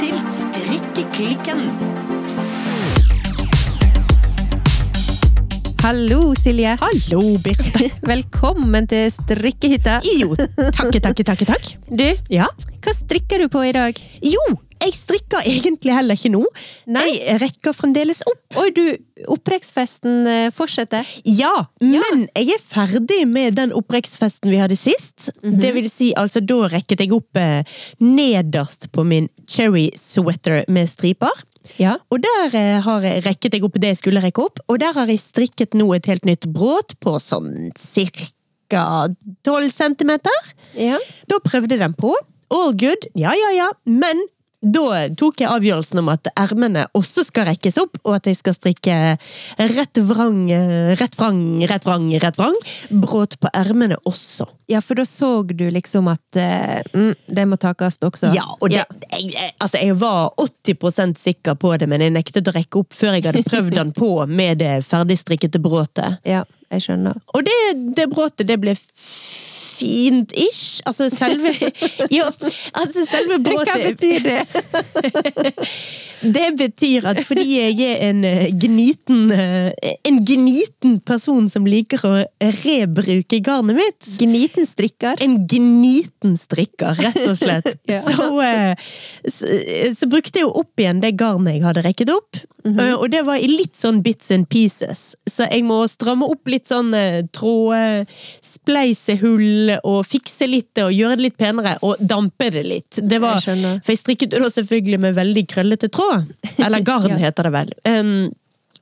til Strikkeklikken. Hallo, Silje. Hallo, Birte. Velkommen til strikkehytta. Jo, takke, takke, takke, takk. Du, Ja. hva strikker du på i dag? Jo, jeg strikker egentlig heller ikke nå. Nei. Jeg rekker fremdeles opp. Oi, du, opprekksfesten eh, fortsetter. Ja, men jeg er ferdig med den opprekksfesten vi hadde sist. Det vil si, altså, da rekket jeg opp eh, nederst på min cherry sweater med striper. Ja. Og der eh, har jeg rekket jeg opp det jeg skulle rekke opp, og der har jeg strikket nå et helt nytt bråt på sånn cirka 12 centimeter. Ja. Da prøvde jeg den på. All good. Ja, ja, ja. Men da tok jeg avgjørelsen om at ermene også skal rekkes opp, og at jeg skal strikke rett vrang, rett vrang, rett vrang, rett vrang. Bråt på ermene også. Ja, for da så du liksom at eh, mm, det må takes også. Ja, og det, Jeg, jeg- altså jeg var 80 sikker på det, men jeg nektet å rekke opp før jeg hadde prøvd den på med det ferdigstrikkete bråtet. Ja, jeg skjønner. Og det, det bråtet, det ble fint-ish. Altså selve Jo, altså selve Hva betyr det? Det betyr at fordi jeg er en eh, gniten eh, En gniten person som liker å rebruke garnet mitt Gniten strikker. en gniten strikker, rett og slett. Ja. så, eh, så, så brukte jeg jo opp igjen det garnet jeg hadde rekket opp. Eh, Og det var i litt sånn bits and pieces. Så jeg må stramme opp litt sånn uh, trådspleisehull og fikse litt og gjøre det litt penere. Og dampe det litt. Det var, Jeg for jeg strikket det da selvfølgelig med veldig krøllete tråd. Eller garn, Ja. heter det vel. Um,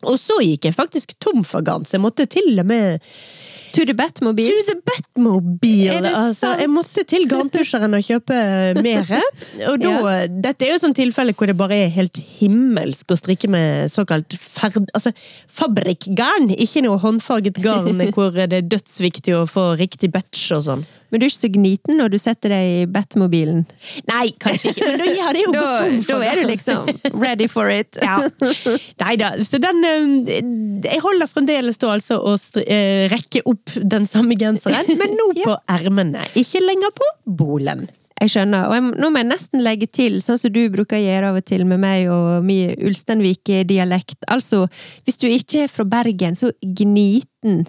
og så gikk jeg faktisk tom for garn, så jeg måtte til og med To the Batmobile. To the Batmobile! Altså, jeg måtte til garnpusheren og kjøpe mer. Og da, Dette er jo sånn tilfelle hvor det bare er helt himmelsk å strikke med såkalt ferd... Altså fabrikkgarn, ikke noe håndfarget garn hvor det er dødsviktig å få riktig batch og sånn. Men du er ikke så gniten når du setter deg i Batmobilen. Nei, kanskje ikke. Men da hadde det jo Da, gått tom da er du liksom ready for it. Ja. Nei da. Så den eh, Jeg holder fremdeles da altså å eh, rekke opp den samme genseren, men nå på ermene. Ikke lenger på bolen. Jeg skjønner, og jeg, nå må jeg nesten legge til, sånn som du bruker å gjøre av og til med meg og min Ulsteinvik-dialekt. Altså, hvis du ikke er fra Bergen, så gniten.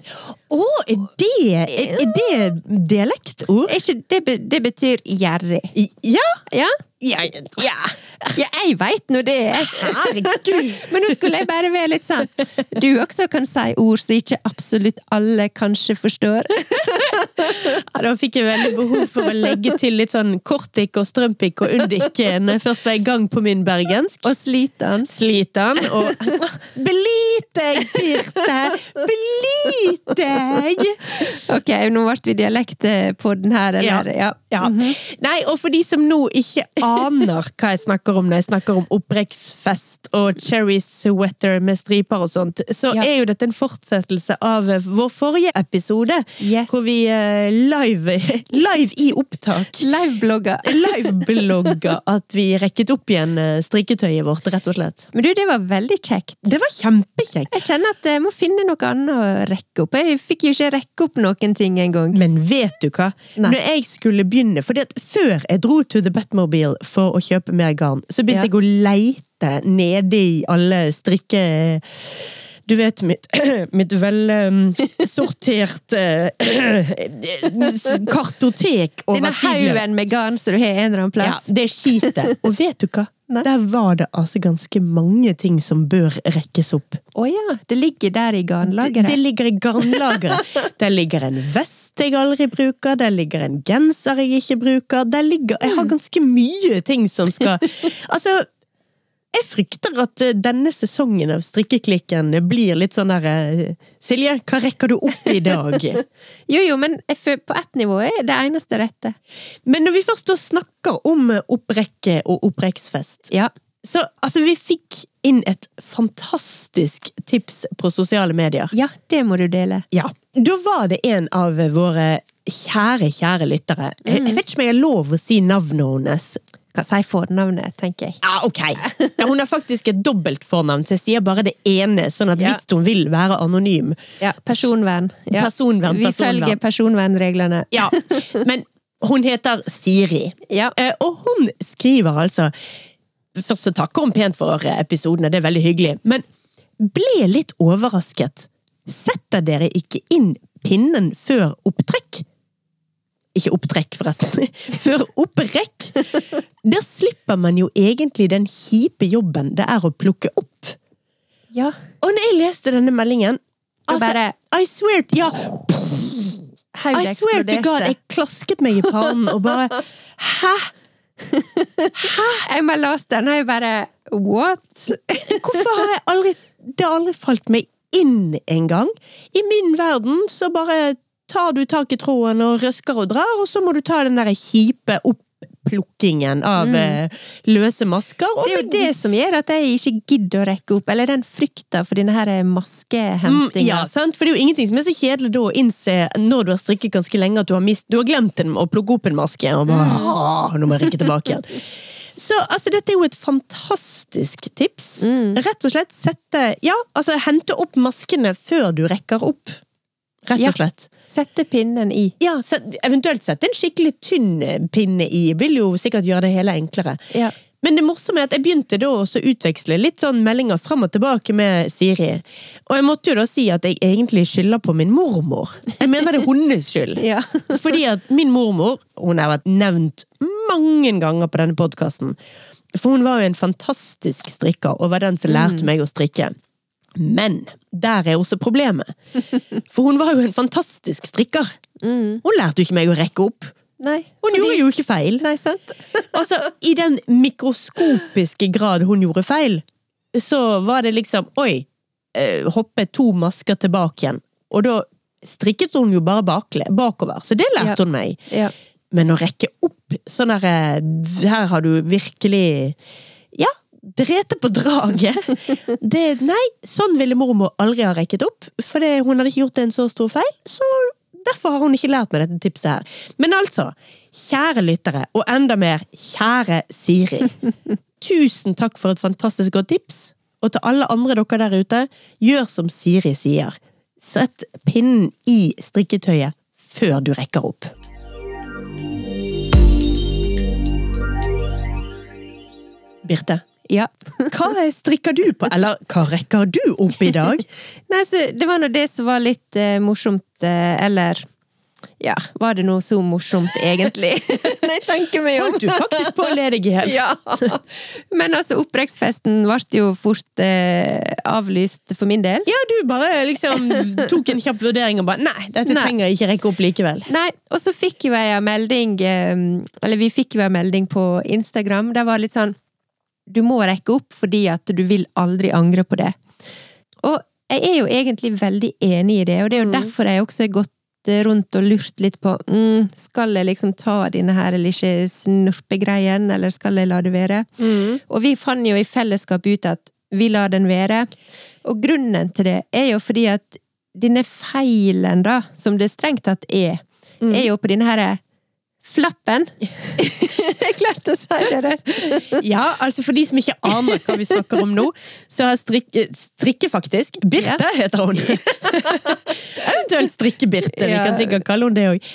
Å, er det Er, er det dialektord? Ikke, det, det betyr gjerrig. Ja! Ja? Ja, ja. Ja, jeg veit nå det! Herregud! Men nå skulle jeg bare være litt sånn Du også kan si ord som ikke absolutt alle kanskje forstår. Ja, da fikk jeg veldig behov for å legge til litt sånn kortik og strømpik og undik når jeg først var i gang på min bergensk. Og sliten Sliter og Belit deg, Birte! Belit deg! Ok, nå ble vi dialektpodden her, eller? Ja. Ja. Nei, og for de som nå ikke aner hva jeg snakker om når jeg snakker om opprekksfest og cherry sweater med striper og sånt, så Ja. er jo dette en fortsettelse av vår forrige episode, Yes. hvor vi eh, live, live i opptak Liveblogger. liveblogga at vi rekket opp igjen eh, strikketøyet vårt, rett og slett. Men du, det var veldig kjekt. Det var kjempekjekt. Jeg kjenner at jeg må finne noe annet å rekke opp. Jeg fikk jo ikke rekke opp noen ting engang. Men vet du hva? Nei. Når jeg skulle begynne For før jeg dro til the Batmobile for å kjøpe mer garn, så begynte Ja. jeg å leite nede i alle strikke... Du vet, mitt, mitt vel um, sorterte kartotek over Denne tidligere. haugen med garn som du har en eller annen plass. Ja, det er skitet. Og vet du hva? Nei. Der var det altså ganske mange ting som bør rekkes opp. Å ja, det ligger der i Det, det ligger i garnlageret. Der ligger en vest jeg aldri bruker, der ligger en genser jeg ikke bruker. Der ligger, jeg har ganske mye ting som skal Altså, jeg frykter at eh, denne sesongen av Strikkeklikken blir litt sånn der eh, Silje, hva rekker du opp i dag? Jo, jo, men på ett nivå er det eneste rette. Men når vi først snakker om opprekke og opprekksfest, Ja. så altså, vi fikk inn et fantastisk tips på sosiale medier. Ja, det må du dele. Ja. Da var det en av våre kjære, kjære lyttere. Jeg, jeg vet ikke om jeg har lov å si navnet hennes. Kan si fornavnet, tenker jeg. Ja, ok. Ja, hun har faktisk et dobbelt fornavn, så jeg sier bare det ene, sånn at Ja. hvis hun vil være anonym Ja, Personvern. Ja. Personvern, Vi følger personvernreglene. Ja, men hun heter Siri. Ja. Eh, Og hun skriver altså Først så takker hun pent for episodene, det er veldig hyggelig. Men ble litt overrasket. Setter dere ikke inn pinnen før opptrekk? Ikke opptrekk, forresten. Før opprekk! Der slipper man jo egentlig den kjipe jobben det er å plukke opp. Ja. Og når jeg leste denne meldingen altså, bare- I swear Ja, I swear to God, jeg klasket meg i pannen og bare Hæ? Jeg bare leste den, og jeg bare What? Hvorfor har jeg aldri Det har aldri falt meg inn engang. I min verden så bare tar du tak i tråden og røsker og drar, og så må du ta den der kjipe oppplukkingen av mm. løse masker. Det er jo det som gjør at jeg ikke gidder å rekke opp, eller den frykta for denne her Mm, maskehentinga. ja, sant? For det er jo ingenting som er så kjedelig da å innse når du har strikket ganske lenge at du har, mist, du har glemt en, å plukke opp en maske, og bare nå må jeg rekke tilbake igjen. Så altså, dette er jo et fantastisk tips. Rett og slett sette Ja, altså hente opp maskene før du rekker opp. Rett Ja. og slett. Sette pinnen i. Ja, set, eventuelt sette en skikkelig tynn pinne i. Vil jo sikkert gjøre det hele enklere. Ja. Men det morsomme er at jeg begynte da også å utveksle litt sånn meldinger fram og tilbake med Siri. Og jeg måtte jo da si at jeg egentlig skylder på min mormor. Jeg mener det er hennes skyld. Ja. Fordi at min mormor, hun har vært nevnt mange ganger på denne podkasten. For hun var jo en fantastisk strikker, og var den som lærte meg å strikke. Men der er også problemet. For hun var jo en fantastisk strikker. Hun lærte jo ikke meg å rekke opp. Nei. Hun gjorde jo ikke feil. Nei, sant? Altså, I den mikroskopiske grad hun gjorde feil, så var det liksom Oi! Eh, hoppe to masker tilbake igjen. Og da strikket hun jo bare bakle, bakover, så det lærte Ja. hun meg. Ja. Men å rekke opp sånn derre Her har du virkelig drete på draget. Det, nei, sånn ville mormor aldri ha rekket opp, for hun hadde ikke gjort en så stor feil. Så derfor har hun ikke lært meg dette tipset her. Men altså, kjære lyttere, og enda mer kjære Siri. Tusen takk for et fantastisk godt tips. Og til alle andre dere der ute, gjør som Siri sier. Sett pinnen i strikketøyet før du rekker opp. Birte, ja. hva strikker du på, eller hva rekker du opp i dag? Nei, så det var nå det som var litt eh, morsomt, eh, eller Ja, var det noe så morsomt, egentlig? Når jeg tenker meg om. Holdt du faktisk på å le deg i hjel? Ja. Men altså, opprekksfesten ble jo fort eh, avlyst for min del. Ja, du bare liksom tok en kjapp vurdering og bare Nei, dette Nei. trenger jeg ikke rekke opp likevel. Nei, og så fikk jo jeg en melding eh, Eller vi fikk jo en melding på Instagram. Det var litt sånn Du må rekke opp fordi at du vil aldri angre på det. Og jeg er jo egentlig veldig enig i det, og det er jo derfor jeg også har gått rundt og lurt litt på mm, Skal jeg liksom ta denne her eller ikke snurpegreien, eller skal jeg la det være? Og vi fant jo i fellesskap ut at vi lar den være. Og grunnen til det er jo fordi at denne feilen, da, som det strengt tatt er, er jo på denne her flappen. jeg klarte å si det der! Ja, altså For de som ikke aner hva vi snakker om nå, så har strikke, strikke faktisk Birte heter hun! Eventuelt Strikke-Birte, vi kan sikkert kalle hun det òg.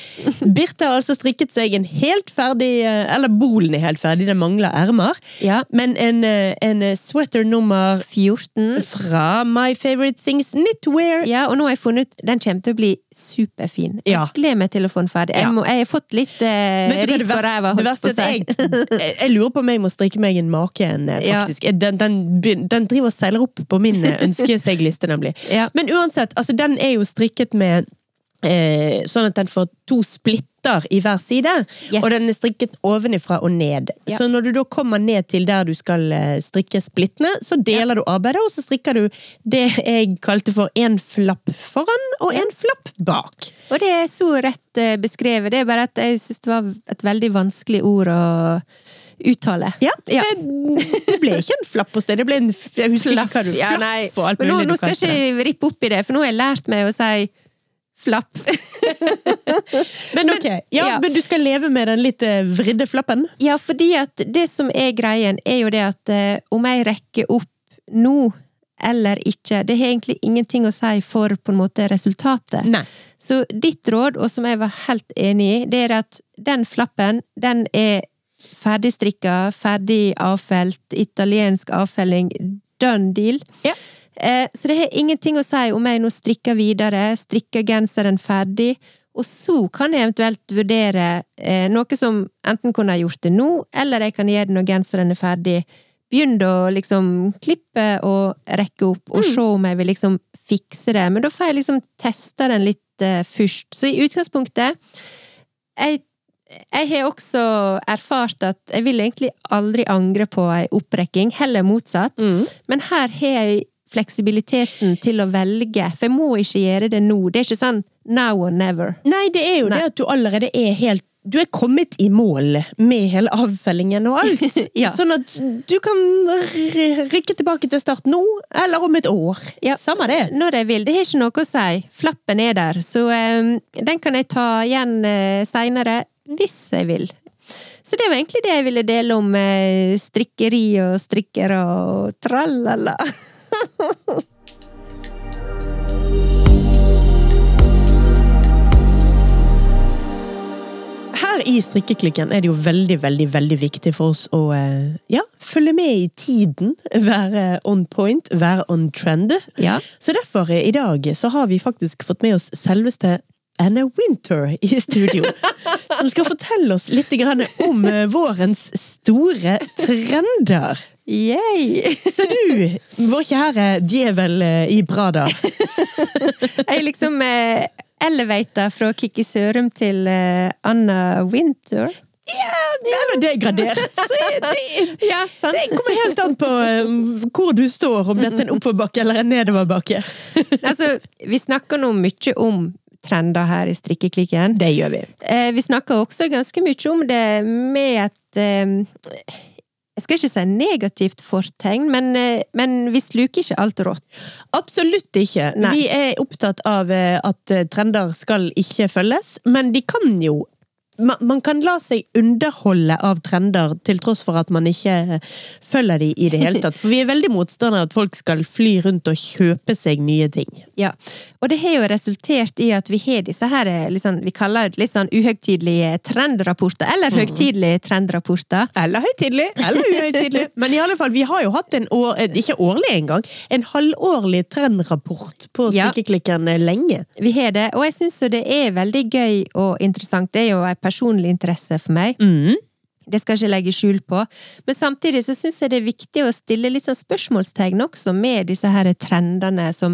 Birte har altså strikket seg en helt ferdig eh, Eller bolen er helt ferdig, den mangler ermer. Ja. Men en, eh, en sweater nummer 14. fra My Favorite Things Knitwear. Ja, og nå har jeg funnet ut Den kommer til å bli superfin. Jeg Ja. gleder meg til å få den ferdig. Jeg, må, jeg har fått litt eh, ris på ræva, det holdt på å si. jeg, lurer på om jeg må strikke meg en make en, eh, Ja. Den, den, den driver og seiler opp på min eh, ønskesegliste, nemlig. Ja. Men uansett, altså den er jo strikket med eh, sånn at den får to splitter i hver side. Yes. Og den er strikket ovenifra og ned. Ja. Så når du da kommer ned til der du skal eh, strikke splittene, så deler du arbeidet, og så strikker du det jeg kalte for en flapp foran og en flapp bak. Og det er så rett eh, beskrevet. Det er bare at jeg syns det var et veldig vanskelig ord å uttale. Ja, Det, det ble ikke en flapp på stedet. det ble en Ja, flaff og alt Men nå, nå skal jeg ikke rippe opp i det, for nå har jeg lært meg å si flapp. Men ok, ja, ja. men du skal leve med den litt eh, vridde flappen? Ja, fordi at det som er greien, er jo det at eh, om jeg rekker opp nå eller ikke, det har egentlig ingenting å si for på en måte resultatet. Nei. Så ditt råd, og som jeg var helt enig i, det er at den flappen, den er ferdigstrikka, ferdig avfelt, italiensk avfelling, done deal. Ja. Eh, så det har ingenting å si om jeg nå strikker videre, strikker genseren ferdig, og så kan jeg eventuelt vurdere eh, noe som enten kunne jeg gjort det nå, eller jeg kan gjøre det når genseren er ferdig. Begynne å liksom klippe og rekke opp, og se om jeg vil liksom fikse det. Men da får jeg liksom teste den litt eh, først. Så i utgangspunktet jeg, jeg har også erfart at jeg vil egentlig aldri angre på ei opprekking, heller motsatt. Men her har jeg fleksibiliteten til å velge, for jeg må ikke gjøre det nå. Det er ikke sånn now or never. Nei, det er jo Nei. det at du allerede er helt du er kommet i mål med hele avfellingen og alt. Ja. Sånn at du kan rykke tilbake til start nå, eller om et år. Ja. Samme det. Når jeg vil. Det har ikke noe å si. Flappen er der, så um, den kan jeg ta igjen uh, seinere, hvis jeg vil. Så det var egentlig det jeg ville dele om uh, strikkeri og strikkere og tralala. Her i strikkeklikken er det jo veldig, veldig veldig viktig for oss å eh, ja, følge med i tiden. Være on point, være on trend. Ja. Så derfor eh, i dag så har vi faktisk fått med oss selveste Anna Winter i studio. som skal fortelle oss litt om eh, vårens store trender. Yay! Så du, vår kjære djevel eh, i Brada. Jeg liksom eh, elevator fra Kikki Sørum til eh, Anna Winter. Ja, det er degradert. Det, Ja, sant? det kommer helt an på eh, hvor du står, om dette er en oppoverbakke eller en nedoverbakke. Altså, vi snakker nå mye om trender her i strikkeklikken. Det gjør vi. Eh, vi snakker også ganske mye om det med eh, Jeg skal ikke si negativt fortegn, men, eh, men vi sluker ikke alt rått. Absolutt ikke. Nei. Vi er opptatt av eh, at eh, trender skal ikke følges, men de kan jo man, kan la seg underholde av trender til tross for at man ikke følger de i det hele tatt. For vi er veldig motstandere av at folk skal fly rundt og kjøpe seg nye ting. Ja, og det har jo resultert i at vi har disse her, liksom, vi kaller det litt sånn uhøytidelige trendrapporter, eller høytidelige trendrapporter. Eller høytidelig, eller uhøytidelig. Men i alle fall, vi har jo hatt en år, eh, ikke årlig engang, en halvårlig trendrapport på Ja. Strikkeklikken eh, lenge. Vi har det, og jeg syns jo det er veldig gøy og interessant. Det er jo en personlig interesse for meg. Mm. Det skal jeg ikke legge skjul på. Men samtidig så syns jeg det er viktig å stille litt sånn spørsmålstegn også med disse her trendene som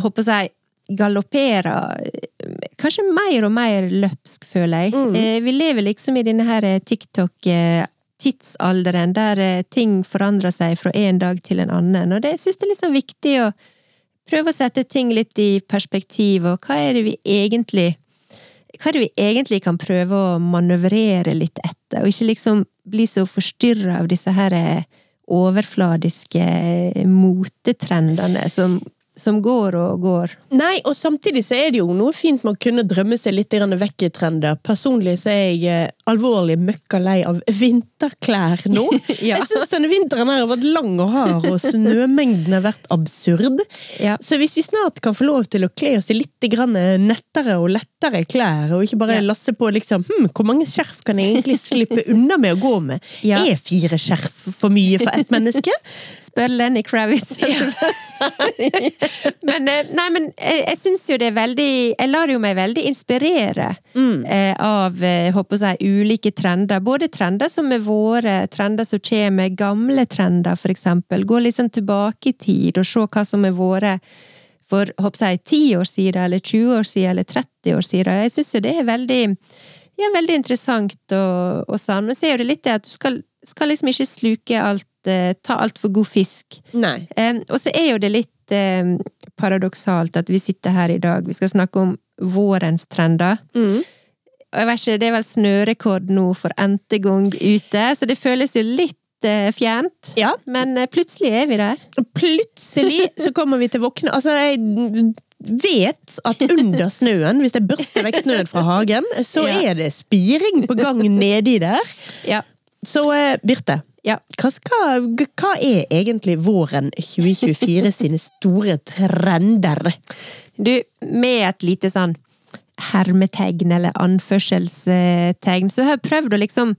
håper jeg galopperer eh, kanskje mer og mer løpsk, føler jeg. Mm. Vi lever liksom i denne her TikTok-tidsalderen der eh, ting forandrer seg fra en dag til en annen, og det syns jeg er litt sånn viktig å prøve å sette ting litt i perspektiv, og hva er det vi egentlig hva er det vi egentlig kan prøve å manøvrere litt etter, og ikke liksom bli så forstyrra av disse her eh, overfladiske eh, motetrendene som, som går og går. Nei, og samtidig så er det jo noe fint med å kunne drømme seg litt vekk i trender. Personlig så er jeg eh, alvorlig møkka lei av vinterklær nå. Ja. Jeg syns denne vinteren har vært lang og hard, og snømengden har vært absurd. Ja. Så hvis vi snart kan få lov til å kle oss i litt grann nettere og lettere klær, og ikke bare Ja. lasse på liksom hm, hvor mange skjerf kan jeg egentlig slippe unna med å gå med? Er fire skjerf for mye for ett menneske? Spør Lenny Kravitz. men eh, nei, men jeg, jeg syns jo det er veldig Jeg lar jo meg veldig inspirere mm. av eh, håper jeg, ulike trender. Både trender som er våre, trender som kommer, gamle trender for eksempel. Gå litt sånn tilbake i tid og se hva som er våre for jeg, 10 år siden, eller 20 år siden, eller 30 år siden. Jeg syns jo det er veldig, ja, veldig interessant og, og sånn. Men så er det litt det at du skal, skal liksom ikke sluke alt, eh, ta altfor god fisk. Nei. Eh, og så er jo det litt eh, paradoksalt at vi sitter her i dag, vi skal snakke om vårens trender. Mm. Og jeg vet ikke, det er vel snørekord nå for n-te gang ute, så det føles jo litt fjent. fjernt. Ja. Men eh, plutselig er vi der. Plutselig så kommer vi til våkne Altså, jeg vet at under snøen, hvis jeg børster vekk snøen fra hagen, så Ja. er det spiring på gang nedi der. Ja. Så eh, Birte, ja. hva, skal, hva er egentlig våren 2024 sine store trender? Du, med et lite sånn hermetegn eller anførselstegn, så har jeg prøvd å liksom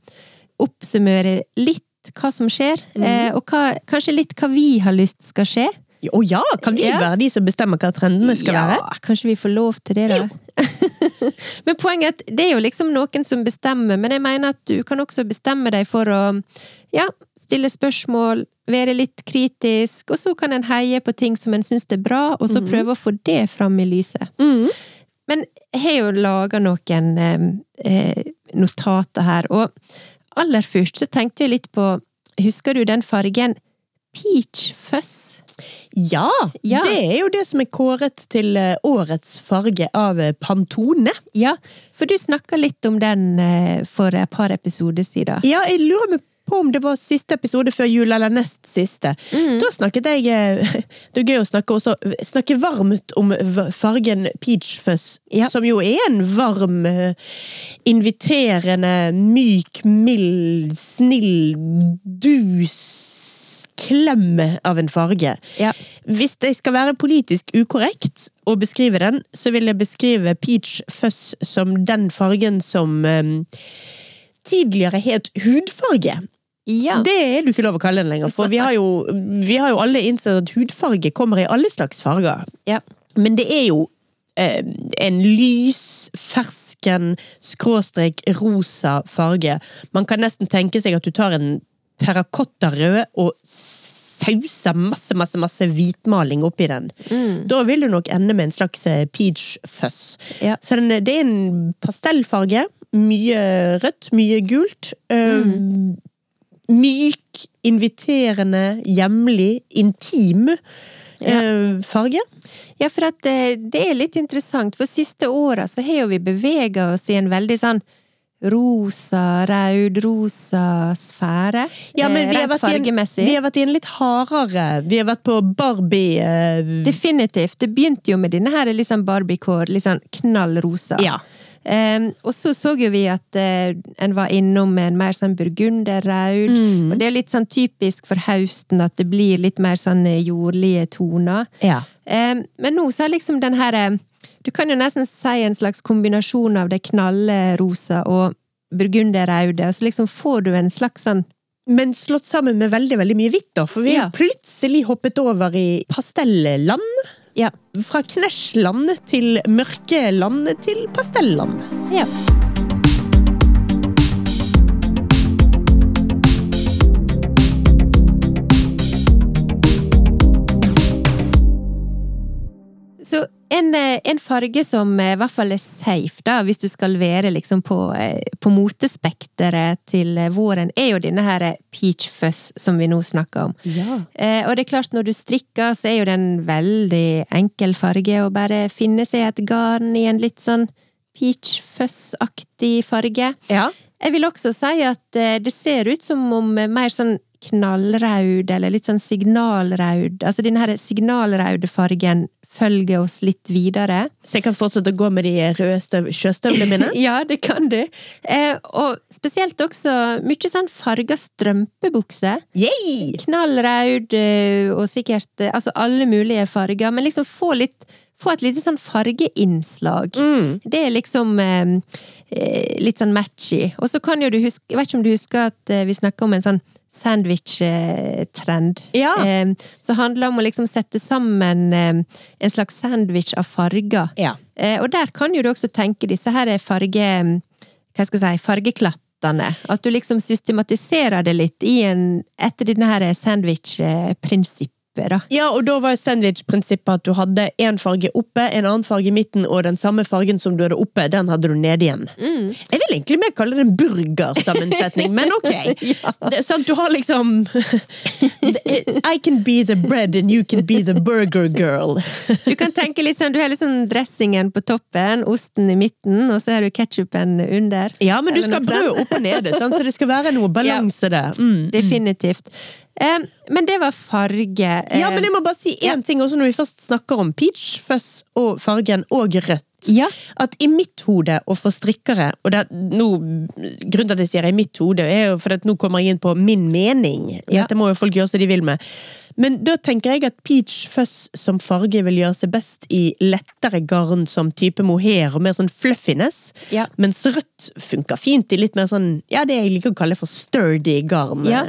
oppsummere litt hva som skjer, eh, og hva, kanskje litt hva vi har lyst skal skje. Å ja, kan vi Ja. være de som bestemmer hva trendene skal ja, være? kanskje vi får lov til det, da. men poenget er at det er jo liksom noen som bestemmer, men jeg mener at du kan også bestemme deg for å ja, stille spørsmål, være litt kritisk, og så kan en heie på ting som en syns er bra, og så prøve å få det fram i lyset. Mhm. Men jeg har jo laga noen eh, eh, notater her, og aller først så tenkte jeg litt på Husker du den fargen peach fuzz? Ja, Ja. det er jo det som er kåret til eh, årets farge av eh, Pantone. Ja, for du snakka litt om den for et par episoder siden. Ja, jeg lurer meg på om det var siste episode før jul, eller nest siste. Mm. Da snakket jeg eh, Det er gøy å snakke, også, snakke varmt om fargen peach fuzz, Ja. som jo er en varm, eh, inviterende, myk, mild, snill, dus klem av en farge. Ja. Hvis jeg skal være politisk ukorrekt og beskrive den, så vil jeg beskrive peach fuzz som den fargen som eh, tidligere het hudfarge. Ja. Det er det ikke lov å kalle den lenger, for vi har jo, vi har jo alle innsett at hudfarge kommer i alle slags farger. ja. Men det er jo eh, en lys, fersken, skråstrek rosa farge. Man kan nesten tenke seg at du tar en terrakottarød og sauser masse, masse, masse hvitmaling oppi den. Da vil du nok ende med en slags eh, peach fuzz. Ja. Så den, det er en pastellfarge. Mye rødt, mye gult. Eh, Myk, inviterende, hjemlig, intim ja. farge. Ja, for at eh, det er litt interessant, for siste åra så har jo vi bevega oss i en veldig sånn rosa, raud-rosa sfære. Ja, men eh, vi har, en, vi har vært i en litt hardere Vi har vært på Barbie eh, Definitivt. Det begynte jo med denne her liksom Barbie-kår, litt sånn knall rosa. Ja. Em, og så så jo vi at eh, en var innom en mer sånn burgunderraud. Mm. Og det er litt sånn typisk for høsten at det blir litt mer sånn eh, jordlige toner. ja. Em, men nå så er liksom den her eh, Du kan jo nesten si en slags kombinasjon av det knallrosa og burgunderraude, og så liksom får du en slags sånn Men slått sammen med veldig veldig mye hvitt, da. For vi Ja. har plutselig hoppet over i pastelland. Ja. Fra knæsjland til mørke land til pastelland. ja. Så en, eh, en farge som eh, i hvert fall er safe, da, hvis du skal være liksom på, eh, på motespekteret til våren, er jo denne her peach fuzz som vi nå snakker om. Ja. Eh, og det er klart, når du strikker, så er jo det en veldig enkel farge å bare finne seg et garn i en litt sånn peach fuzz-aktig farge. Ja. Jeg vil også si at det ser ut som om mer sånn knallraud, eller litt sånn signalraud, altså denne her signalraude fargen følger oss litt videre. Så jeg kan fortsette å gå med de røde støv sjøstøvlene mine? Ja, det kan du. Eh, og spesielt også mye sånn farga strømpebukse. Yay! knallrød eh, og sikkert eh, altså alle mulige farger, men liksom få litt få et lite sånn fargeinnslag. Det er liksom eh, eh, litt sånn matchy. Og så kan jo du huske Jeg vet ikke om du husker at vi snakka om en sånn sandwich-trend. Ja. Eh, som handler om å liksom sette sammen eh, en slags sandwich av farger. Ja. Eh, og der kan jo du også tenke disse her farge... Hva skal jeg si? Fargeklattene. At du liksom systematiserer det litt i en, etter denne her sandwich-prinsippet, da. Ja, og da var sandwich-prinsippet at du hadde én farge oppe, en annen farge i midten, og den samme fargen som du hadde oppe, den hadde du nede igjen. Jeg vil egentlig mer kalle det en burgersammensetning, men ok. det er sant, du har liksom I can be the bread and you can be the burger girl. Du kan tenke litt sånn, du har liksom dressingen på toppen, osten i midten, og så har du ketsjupen under. Ja, men du skal ha brød opp og nede, sant? så det skal være noe balanse der. Mm. Definitivt. Eh, men det var farge. Eh, Ja, men jeg må bare si én ting også når vi først snakker om peach, fuzz og fargen, og rødt. Ja. At i mitt hode, og for strikkere og det, nå, Grunnen til at jeg sier i mitt hode, er jo for at nå kommer jeg inn på min mening. Ja. Dette må jo folk gjøre som de vil med. Men da tenker jeg at peach fuzz som farge vil gjøre seg best i lettere garn som type mohair og mer sånn fluffiness. Ja. Mens rødt funker fint i litt mer sånn, ja det jeg liker å kalle for sturdy garn. Ja,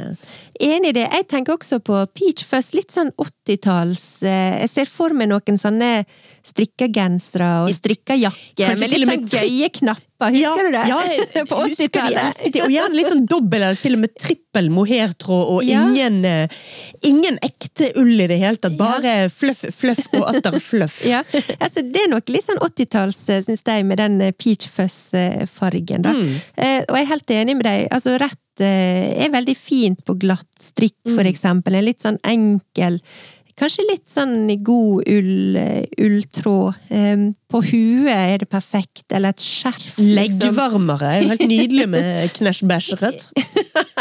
enig i det. Jeg tenker også på peach fuzz, litt sånn 80-talls. eh, Jeg ser for meg noen sånne strikka gensere og strikka jakker, med litt sånn gøye knapper, husker du det? Ja, jeg på husker de 80-tallet. elsket det. Og gjerne litt sånn dobbel eller til og med trippel mohairtråd og Ja. ingen, eh, ingen ekte ull i det hele tatt. Bare fluff, fluff og atter fluff. Ja, altså Det er nok litt sånn 80-talls, syns jeg, med den eh, peach fuzz-fargen. da. Mm. Eh, og jeg er helt enig med deg. altså Rett eh, er veldig fint på glatt strikk, for Mm. eksempel. En litt sånn enkel Kanskje litt sånn god ull, eh, ulltråd. Um, på huet er det perfekt, eller et skjerf. liksom. Leggvarmere er jo helt nydelig med knæsj bæsj rødt.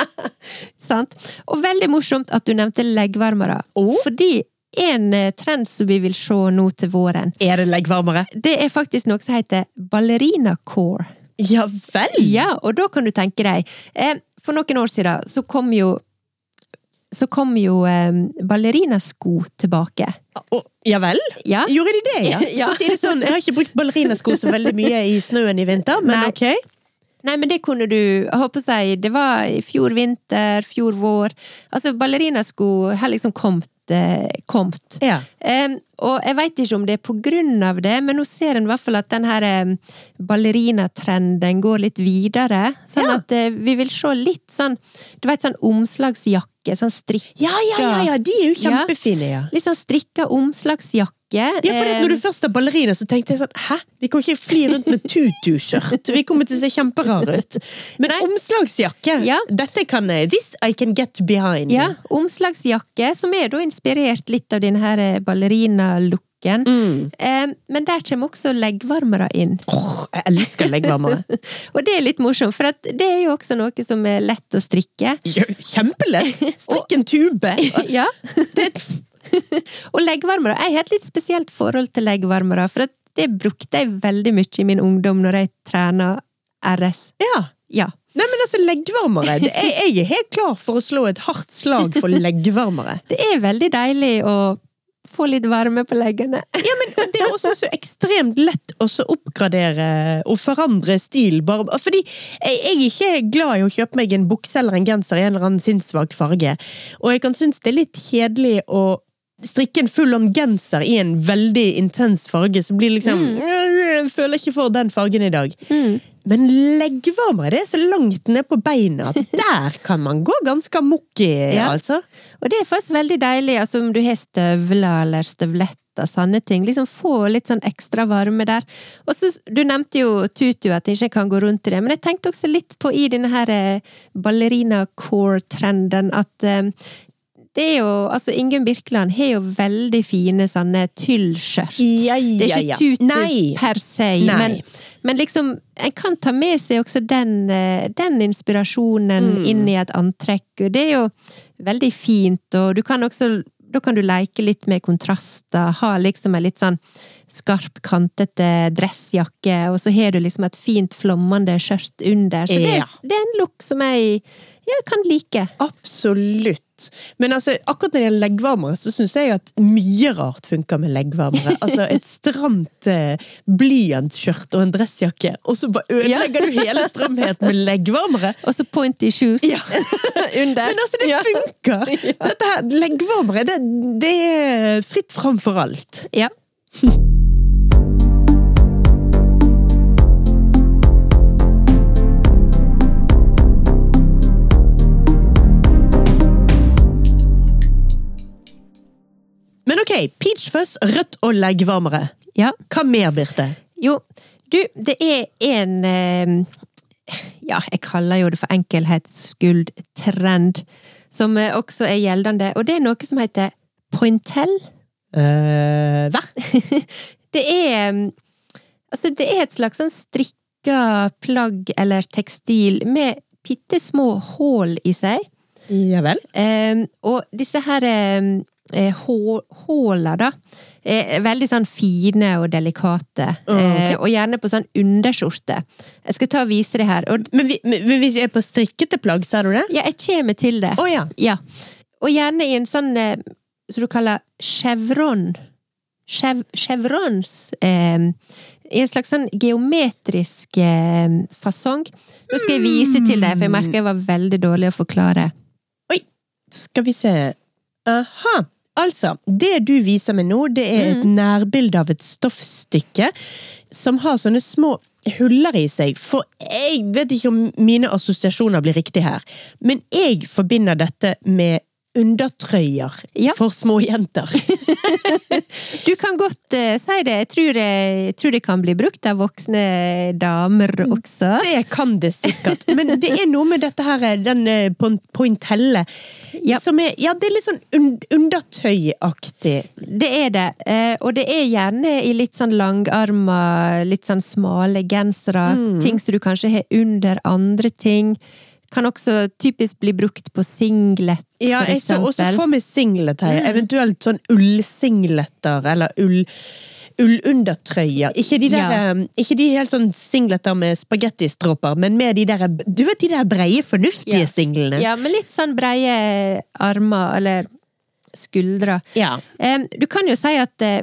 Sant? Og veldig morsomt at du nevnte leggvarmere. Oh. Fordi en eh, trend som vi vil se nå til våren, Er det leggvarmere? det er faktisk noe som heter ballerina core. Ja vel! Ja, og da kan du tenke deg eh, For noen år siden så kom jo så kom jo eh, ballerinasko tilbake. Å, ja vel? Ja. Gjorde de det, ja? Ja. For å si det sånn, Jeg har ikke brukt ballerinasko så veldig mye i snøen i vinter, men Nei. ok. Nei, men det kunne du håpe seg. Det var i fjor vinter, fjor vår. Altså, ballerinasko har liksom kommet. Eh, kommet. Ja. Um, og jeg veit ikke om det er på grunn av det, men nå ser en i hvert fall at den her ballerinatrenden går litt videre. Sånn Ja. at uh, vi vil se litt sånn Du vet sånn omslagsjakke, sånn strikka Ja, ja, ja, ja, de er jo kjempefine, ja. Litt sånn strikka omslagsjakke. Ja, for Når du først er ballerina, så tenkte jeg sånn Hæ? Vi kan ikke fly rundt med tutu-skjørt. Vi kommer til å se kjemperare ut. Men Nei. omslagsjakke, Ja. dette kan jeg This I can get behind. Ja, omslagsjakke, som er da inspirert litt av den her eh. Mm. Eh, Men der kommer også leggvarmere inn. Åh, jeg elsker leggvarmere. Og det er litt morsomt, for det er jo også noe som er lett å strikke. Ja, Kjempelett! Strikk en tube. Ja. Og leggvarmere. Jeg har et litt spesielt forhold til leggvarmere, for det brukte jeg veldig mye i min ungdom når jeg trener RS. ja. Ja. Nei, men altså, leggvarmere. Det er, jeg er helt klar for å slå et hardt slag for leggvarmere. Det er veldig deilig å få litt varme på leggene. Ja, men det er også så ekstremt lett å oppgradere og forandre stil. Bare, fordi jeg, jeg er ikke glad i å kjøpe meg en bukse eller en genser i en eller annen sinnssvak farge. Og jeg kan synes det er litt kjedelig å strikke en full om genser i en veldig intens farge, så blir det liksom Jeg føler ikke for den fargen i dag. Men leggvarmere, det er så langt ned på beina. Der kan man gå ganske amok Ja. altså. Og det er faktisk veldig deilig, altså om du har støvler eller støvletter, sånne ting. Liksom få litt sånn ekstra varme der. Og så, du nevnte jo tutu, at jeg ikke kan gå rundt i det, men jeg tenkte også litt på i denne her eh, ballerina core-trenden at eh, det er jo, altså Ingunn Birkeland har jo veldig fine sånne tyllskjørt. Ja, Det er ja, ikke ja. per se, men, men liksom En kan ta med seg også den, eh, den inspirasjonen Mm. inn i et antrekk, og det er jo veldig fint, og du kan også da kan du leke litt med kontraster, ha liksom en litt sånn skarp, kantete dressjakke, og så har du liksom et fint, flommende skjørt under. Så det, Ja. er- det er en look som jeg ja, kan like. Absolutt. Men altså, akkurat når det gjelder leggvarmere, så syns jeg at mye rart funker med leggvarmere. Altså et stramt eh, blyantskjørt og en dressjakke, og så bare ødelegger du hele stramheten med leggvarmere. Og så pointy shoes Ja. under. Men altså, det funker! Dette her, leggvarmere, det, det er fritt fram for alt. Ja. Men ok, peach fuzz, rødt og leggvarmere. ja. Hva mer, Birte? Jo, du, det er en eh, Ja, jeg kaller jo det for enkelhetsskuld-trend, som eh, også er gjeldende. Og det er noe som heter pointel. eh, hva? Det er mm, Altså, det er et slags sånn strikka plagg eller tekstil med bitte små hull i seg. Ja vel? Eh, og disse her eh, eh, hå- håla, da, er veldig sånn fine og delikate. ok. Eh, og gjerne på sånn underskjorte. Jeg skal ta og vise det her. Og Men, men hvis jeg er på strikkete plagg, sa du det? ja, jeg kommer til det. Oh, ja. Ja. Og gjerne i en sånn eh, som du kaller chevron. Chev, chevrons. Eh, I en slags sånn geometrisk eh, fasong. Nå skal jeg vise til deg, for jeg merker jeg var veldig dårlig å forklare. Oi, skal vi se. Aha. Altså, det du viser meg nå, det er et nærbilde av et stoffstykke som har sånne små huller i seg. For jeg vet ikke om mine assosiasjoner blir riktig her, men jeg forbinder dette med undertrøyer Ja. for små jenter. Du kan godt uh, si det. Jeg tror, jeg tror det kan bli brukt av voksne damer også. Det kan det sikkert, men det er noe med dette her, den eh, pointelle, Ja. som er, ja, det er litt sånn un undertøyaktig. Det er det. Uh, og det er gjerne i litt sånn langarma, litt sånn smale gensere. Ting som du kanskje har under andre ting. Kan også typisk bli brukt på singlet, Ja, for jeg så også eksempel. for meg singlet her, eventuelt sånn ullsingleter, eller ull... Ullundertrøyer. Ikke de, der, Ja. eh, ikke de helt sånn singleter med spagettistråper, men med de der Du vet de der breie, fornuftige Ja. singlene? Ja, med litt sånn breie armer, eller skuldre. Ja. Um, Du kan jo si at uh,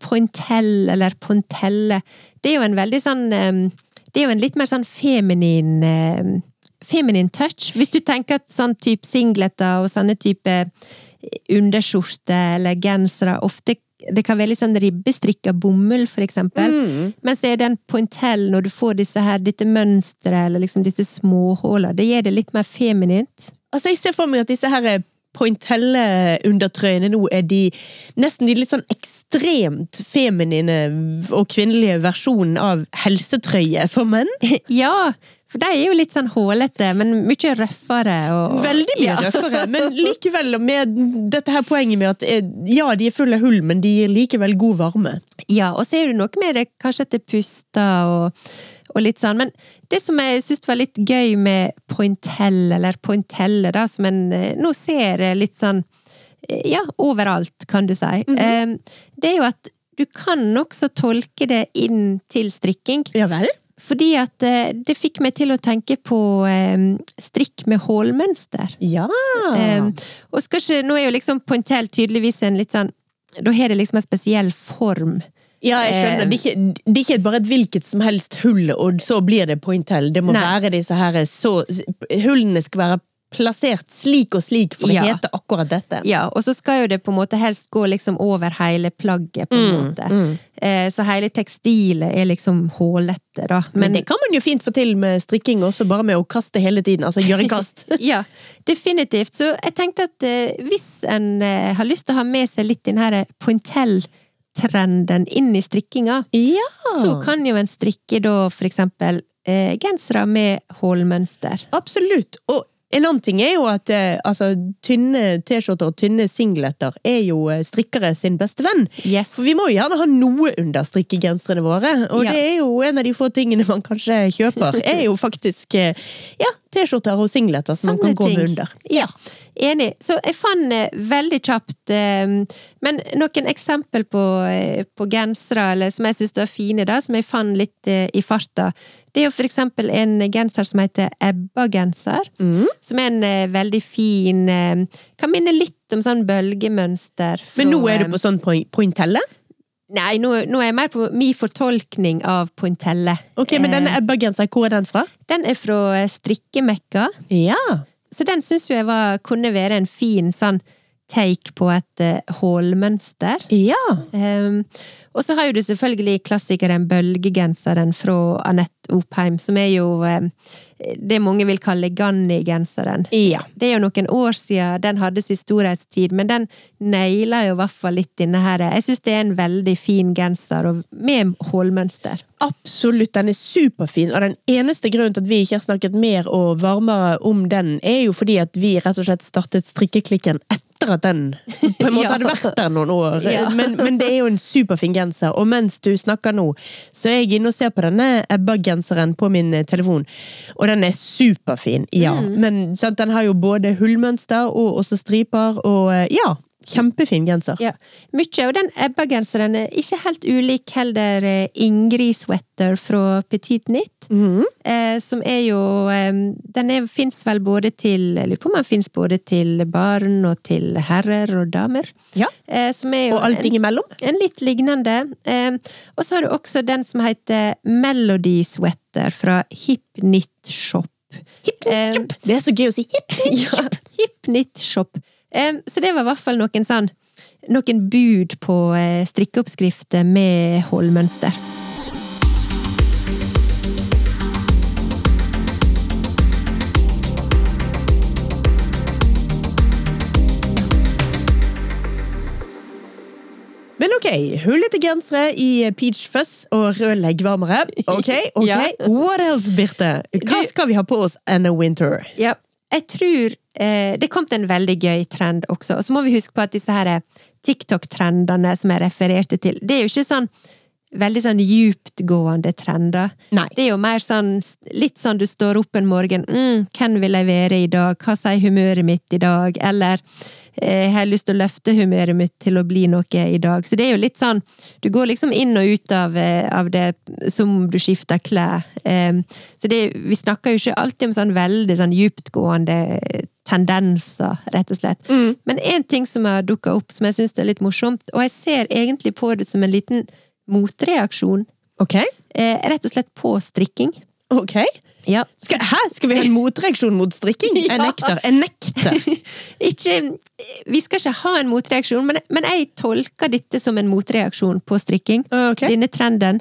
pointell eller pontelle, det er jo en veldig sånn um, Det er jo en litt mer sånn feminin em, Feminin touch. Hvis du tenker at sånn type singleter og sånne type underskjorte eller gensere ofte det kan være litt sånn ribbestrikka bomull, for eksempel. Mm. Men så er det en pointell når du får disse her, dette mønsteret, eller liksom disse småhullene. Det gjør det litt mer feminint. Altså, jeg ser for meg at disse her pointelle-undertrøyene nå er de nesten de litt sånn ekstremt feminine og kvinnelige versjonen av helsetrøye for menn. Ja, for de er jo litt sånn hålete, men mye røffere. Og, Veldig mye ja. røffere, men likevel med dette her poenget med at eh, ja, de er fulle av hull, men de gir likevel god varme. Ja, og så er det noe med det kanskje at det puster og, og litt sånn. Men det som jeg syns var litt gøy med pointell, eller pointelle, da, som en eh, nå ser litt sånn eh, ja, overalt, kan du si, eh, det er jo at du kan også tolke det inn til strikking. Ja vel? Fordi at eh, det fikk meg til å tenke på eh, strikk med hålmønster. Ja. Um, og skal ikke, nå er jo liksom pointell tydeligvis en litt sånn Da har det liksom en spesiell form. Ja, jeg skjønner. Eh, Det er, ikke, det er ikke bare et hvilket som helst hull, og så blir det pointell. Det må Nei. være disse her så Hullene skal være plassert slik og slik for Ja. å hete akkurat dette. Ja, og så skal jo det på en måte helst gå liksom over hele plagget, på en måte. Eh, så hele tekstilet er liksom hålete, da. Men Men, det kan man jo fint få til med strikking også, bare med å kaste hele tiden. Altså gjøre kast. ja, definitivt. Så jeg tenkte at eh, hvis en eh, har lyst til å ha med seg litt den her pointell-trenden inn i strikkinga, ja! så kan jo en strikke da for eksempel eh, gensere med hålmønster. Absolutt. Og en annen ting er jo at eh, altså, tynne T-skjorter og tynne singleter er jo eh, strikkere sin beste venn. Yes. For vi må jo gjerne ha noe under strikkegenserne våre, og Ja. det er jo en av de få tingene man kanskje kjøper, er jo faktisk eh, ja, T-skjorter og singleter som man kan gå med under. Ja, enig. Så jeg fant eh, veldig kjapt eh, Men noen eksempel på, eh, på gensere som jeg syns var fine, da, som jeg fant litt i farta. Det er jo for eksempel en genser som heter Ebba-genser. Mm. Som er en veldig fin Kan minne litt om sånn bølgemønster. Men nå er du på sånn point pointelle? Nei, nå, nå er jeg mer på min fortolkning av pointelle. Ok, Men denne Ebba-genseren, hvor er den fra? Den er fra eh, strikkemekka. Ja. Så den syns jeg var, kunne være en fin sånn take på et uh, hålmønster. Ja. Um, og så har jo du selvfølgelig klassikeren Bølgegenseren fra Anette Opheim, som er jo um, det mange vil kalle Ganni-genseren. Ja. Det er jo noen år siden den hadde sin storhetstid, men den naila jo i hvert fall litt inne her. Jeg syns det er en veldig fin genser, med hålmønster. Absolutt, den er superfin, og den eneste grunnen til at vi ikke har snakket mer og varmere om den, er jo fordi at vi rett og slett startet strikkeklikken etter at den på en måte hadde vært der noen år. Men, men det er jo en superfin genser, og mens du snakker nå, så er jeg inne og ser på denne Ebba-genseren på min eh, telefon, og den er superfin, ja. Mm. Men sant, den har jo både hullmønster og også striper, og eh, ja. Kjempefin genser. Ja, mye. Og den Ebba-genseren er ikke helt ulik heller eh, Ingrid Sweater fra Petit Knit. Mm. eh, som er jo Den fins vel både til Jeg lurer på om den fins både til barn og til herrer og damer. Ja. Eh, som er jo Og allting imellom. en, en litt lignende. Eh, og så har du også den som heter Melody Sweater fra Hip Knit Shop. Eh, Det er så gøy å si hipp, ja, Hip Knit Shop. Så det var i hvert fall noen sånn noen bud på eh, strikkeoppskrifter med hullmønster. Men ok, hullete gensere i peach fuzz og rød leggvarmere. Ok, ok. What else, Birte? Hva skal vi ha på oss Anna Winter? Ja, jeg tror eh, det kom til en veldig gøy trend også. Og så må vi huske på at disse her TikTok-trendene som jeg refererte til, det er jo ikke sånn veldig sånn djuptgående trender. Nei. Det er jo mer sånn litt sånn du står opp en morgen mm, 'Hvem vil jeg være i dag? Hva sier humøret mitt i dag?' Eller eh, 'Jeg har lyst til å løfte humøret mitt til å bli noe i dag'. Så det er jo litt sånn Du går liksom inn og ut av, eh, av det som du skifter klær. Eh, så det, vi snakker jo ikke alltid om sånn veldig sånn djuptgående tendenser, rett og slett. Men én ting som har dukka opp som jeg syns er litt morsomt, og jeg ser egentlig på det som en liten motreaksjon, Ok, eh, rett og slett på strikking. ok. Ja. Skal, hæ? Skal vi ha en motreaksjon mot strikking? Jeg nekter. Jeg nekter. ikke, vi skal ikke ha en motreaksjon, men, men jeg tolker dette som en motreaksjon på strikking. Okay. Denne trenden.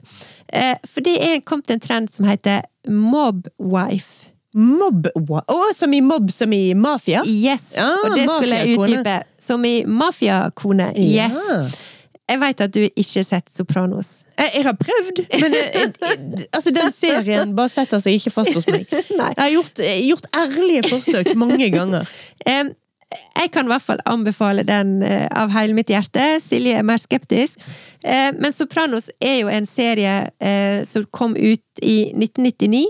Eh, for det er kommet en trend som heter mobwife. Mob Å, som i mobb som i mafia? Yes! ah, og det skulle jeg utdype. Som i mafiakone. Yes. Ja. Jeg vet at du ikke har sett Sopranos. Jeg, jeg har prøvd, men eh, eh, altså, den serien bare setter seg ikke fast hos meg. Jeg har gjort, eh, gjort ærlige forsøk mange ganger. Jeg kan i hvert fall anbefale den eh, av hele mitt hjerte. Silje er mer skeptisk. Eh, Men Sopranos er jo en serie eh, som kom ut i 1999.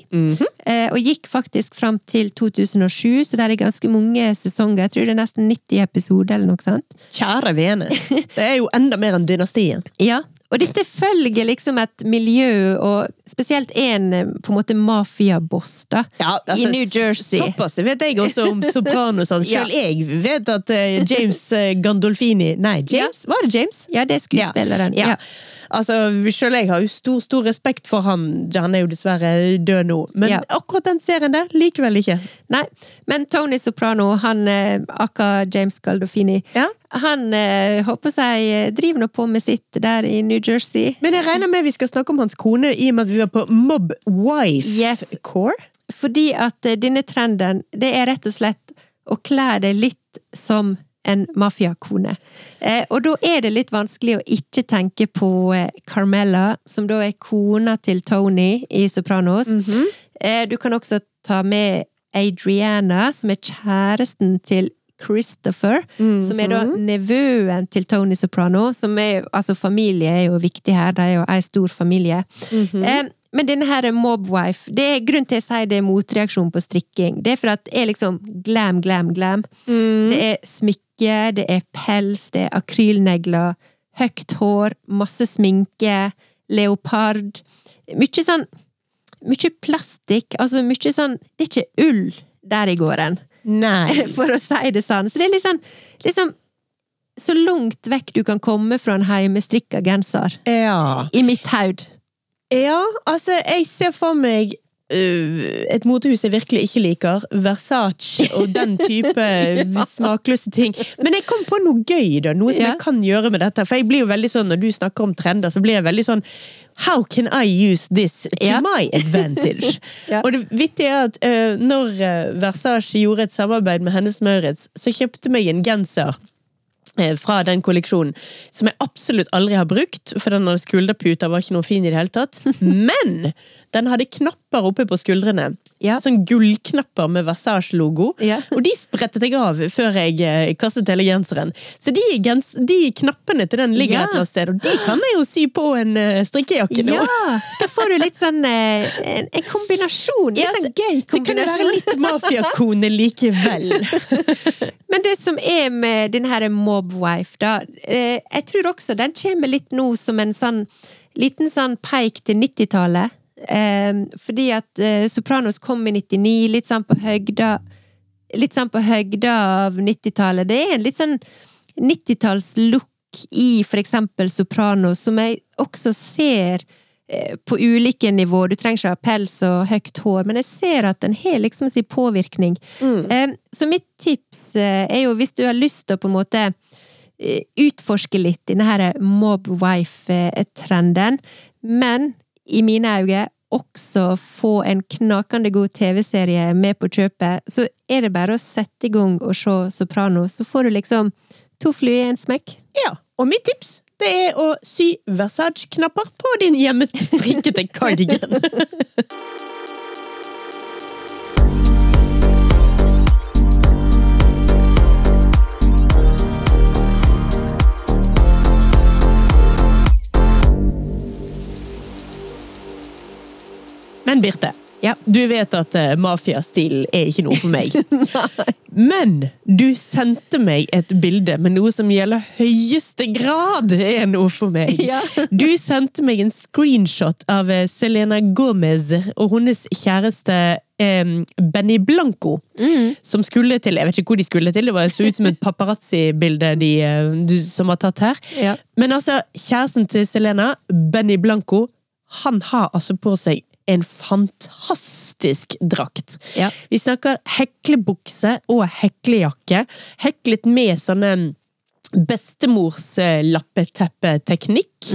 eh, Og gikk faktisk fram til 2007, så det er ganske mange sesonger. Jeg tror det er nesten 90 episoder eller noe sånt. Kjære vene. Det er jo enda mer enn dynastien. Ja, og dette følger liksom et miljø, og spesielt en eh, på en måte mafiaboss, da. Ja, altså, I New Jersey. Såpass vet jeg også om Sopranos. Selv Ja. Jeg vet at eh, James eh, Gandolfini Nei, James? Var det James? Ja, det er skuespilleren. Ja. Ja. Altså, selv jeg har jo stor, stor respekt for han. Han er jo dessverre død nå. Men Ja. akkurat den serien der, likevel ikke. Nei, men Tony Soprano, han aka James Gandolfini, Ja. Han eh, håper jeg eh, driver nå på med sitt der i New Jersey. Men jeg regner med vi skal snakke om hans kone i og med at vi var på Mob Wife Yes. Core. Fordi at eh, denne trenden, det er rett og slett å kle deg litt som en mafiakone. Eh, og da er det litt vanskelig å ikke tenke på Carmella, som da er kona til Tony i Sopranos. eh, du kan også ta med Adriana, som er kjæresten til Christopher, som er da nevøen til Tony Soprano. Som er, altså familie er jo viktig her, det er jo ei stor familie. eh, men denne her mobwife, det er grunnen til jeg sier det er motreaksjon på strikking. Det er for at det er liksom glam, glam, glam. Det er smykke, det er pels, det er akrylnegler, høyt hår, masse sminke, leopard. Mye sånn Mye plastikk, altså mye sånn Det er ikke ull der i gården, Nei. for å si det sånn. Så det er sånn liksom Så langt vekk du kan komme fra en heimestrikka genser. Ja. I mitt haud. ja, altså, jeg ser for meg et motehus jeg virkelig ikke liker. Versace og den type smakløse ting. Men jeg kom på noe gøy, da. Noe som Ja. jeg kan gjøre med dette. For jeg blir jo veldig sånn, når du snakker om trender, så blir jeg veldig sånn How can I use this to Ja. my advantage? Ja. Og det vittige er at uh, når øh, Versace gjorde et samarbeid med Hennes Maurits, så kjøpte meg en genser eh, fra den kolleksjonen, som jeg absolutt aldri har brukt, for den hadde skulderputer, var ikke noe fin i det hele tatt. Men den hadde knapper oppe på skuldrene. Ja. Sånn gullknapper med Versage-logo. Ja. Og de sprettet jeg av før jeg eh, kastet hele genseren. Så de, gens de knappene til den ligger Ja. et eller annet sted, og de kan jeg jo sy på en eh, strikkejakke nå. Ja! Da får du litt sånn eh, en, en kombinasjon. Litt sånn gøy kombinasjon. Så kan det være litt mafiakone likevel. Men det som er med denne her mobwife, da Jeg tror også den kommer litt nå som en sånn liten sånn peik til 90-tallet. Eh, fordi at eh, Sopranos kom i 99, litt sånn på høgda Litt sånn på høgda av 90-tallet. Det er en litt sånn 90-tallslook i for eksempel Sopranos, som jeg også ser eh, på ulike nivåer. Du trenger ikke ha pels og høyt hår, men jeg ser at den har liksom sin påvirkning. Eh, Så mitt tips eh, er jo, hvis du har lyst til å på en måte utforske litt denne her mob wife-trenden, men i mine øyne også få en knakende god TV-serie med på kjøpet, så er det bare å sette i gang og se Soprano, så får du liksom to fly i en smekk. Ja, og mitt tips det er å sy Versace-knapper på din hjemmestrikkede cardigan. Men Birte, Ja. du vet at uh, mafiastil er ikke noe for meg. Men du sendte meg et bilde med noe som gjelder høyeste grad er noe for meg. Ja. Du sendte meg en screenshot av eh, Selena Gomez og hennes kjæreste eh, Benny Blanco. Som skulle til Jeg vet ikke hvor de skulle til, det var, så ut som et paparazzi-bilde de, eh, som var tatt her. Ja. Men altså, kjæresten til Selena, Benny Blanco, han har altså på seg en fantastisk drakt. Ja. Vi snakker heklebukse og heklejakke. Heklet med sånne bestemors eh, lappeteppeteknikk.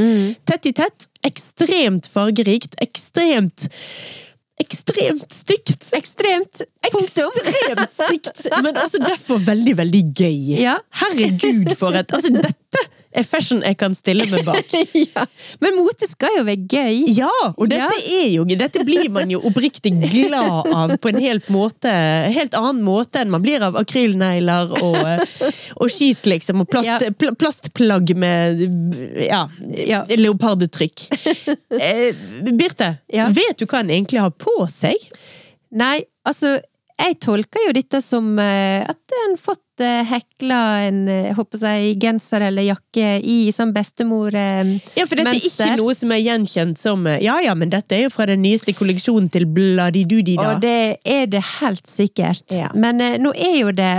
Tett i tett. Ekstremt fargerikt. Ekstremt Ekstremt stygt! Ekstremt. Punktum. Ekstremt stygt! Men altså derfor veldig, veldig gøy. Ja. Herregud, for et Altså, dette er fashion jeg kan stille meg bak. ja. Men mote skal jo være gøy. Ja, og dette Ja. er jo Dette blir man jo oppriktig glad av på en helt måte Helt annen måte enn man blir av akrylnegler og, eh, og skit, liksom. Og plast, Ja. pl plastplagg med ja, Ja. leopardtrykk. Eh, Birte, vet du hva en egentlig har på seg? Nei, altså jeg tolker jo dette som eh, at en fått eh, hekla en eh, håper jeg, genser eller jakke i sånn bestemor mønster. Ja, for dette er ikke noe som er gjenkjent som eh, Ja ja, men dette er jo fra den nyeste kolleksjonen til Bladidudi, da. Og det er det helt sikkert. Ja. Men eh, nå er jo det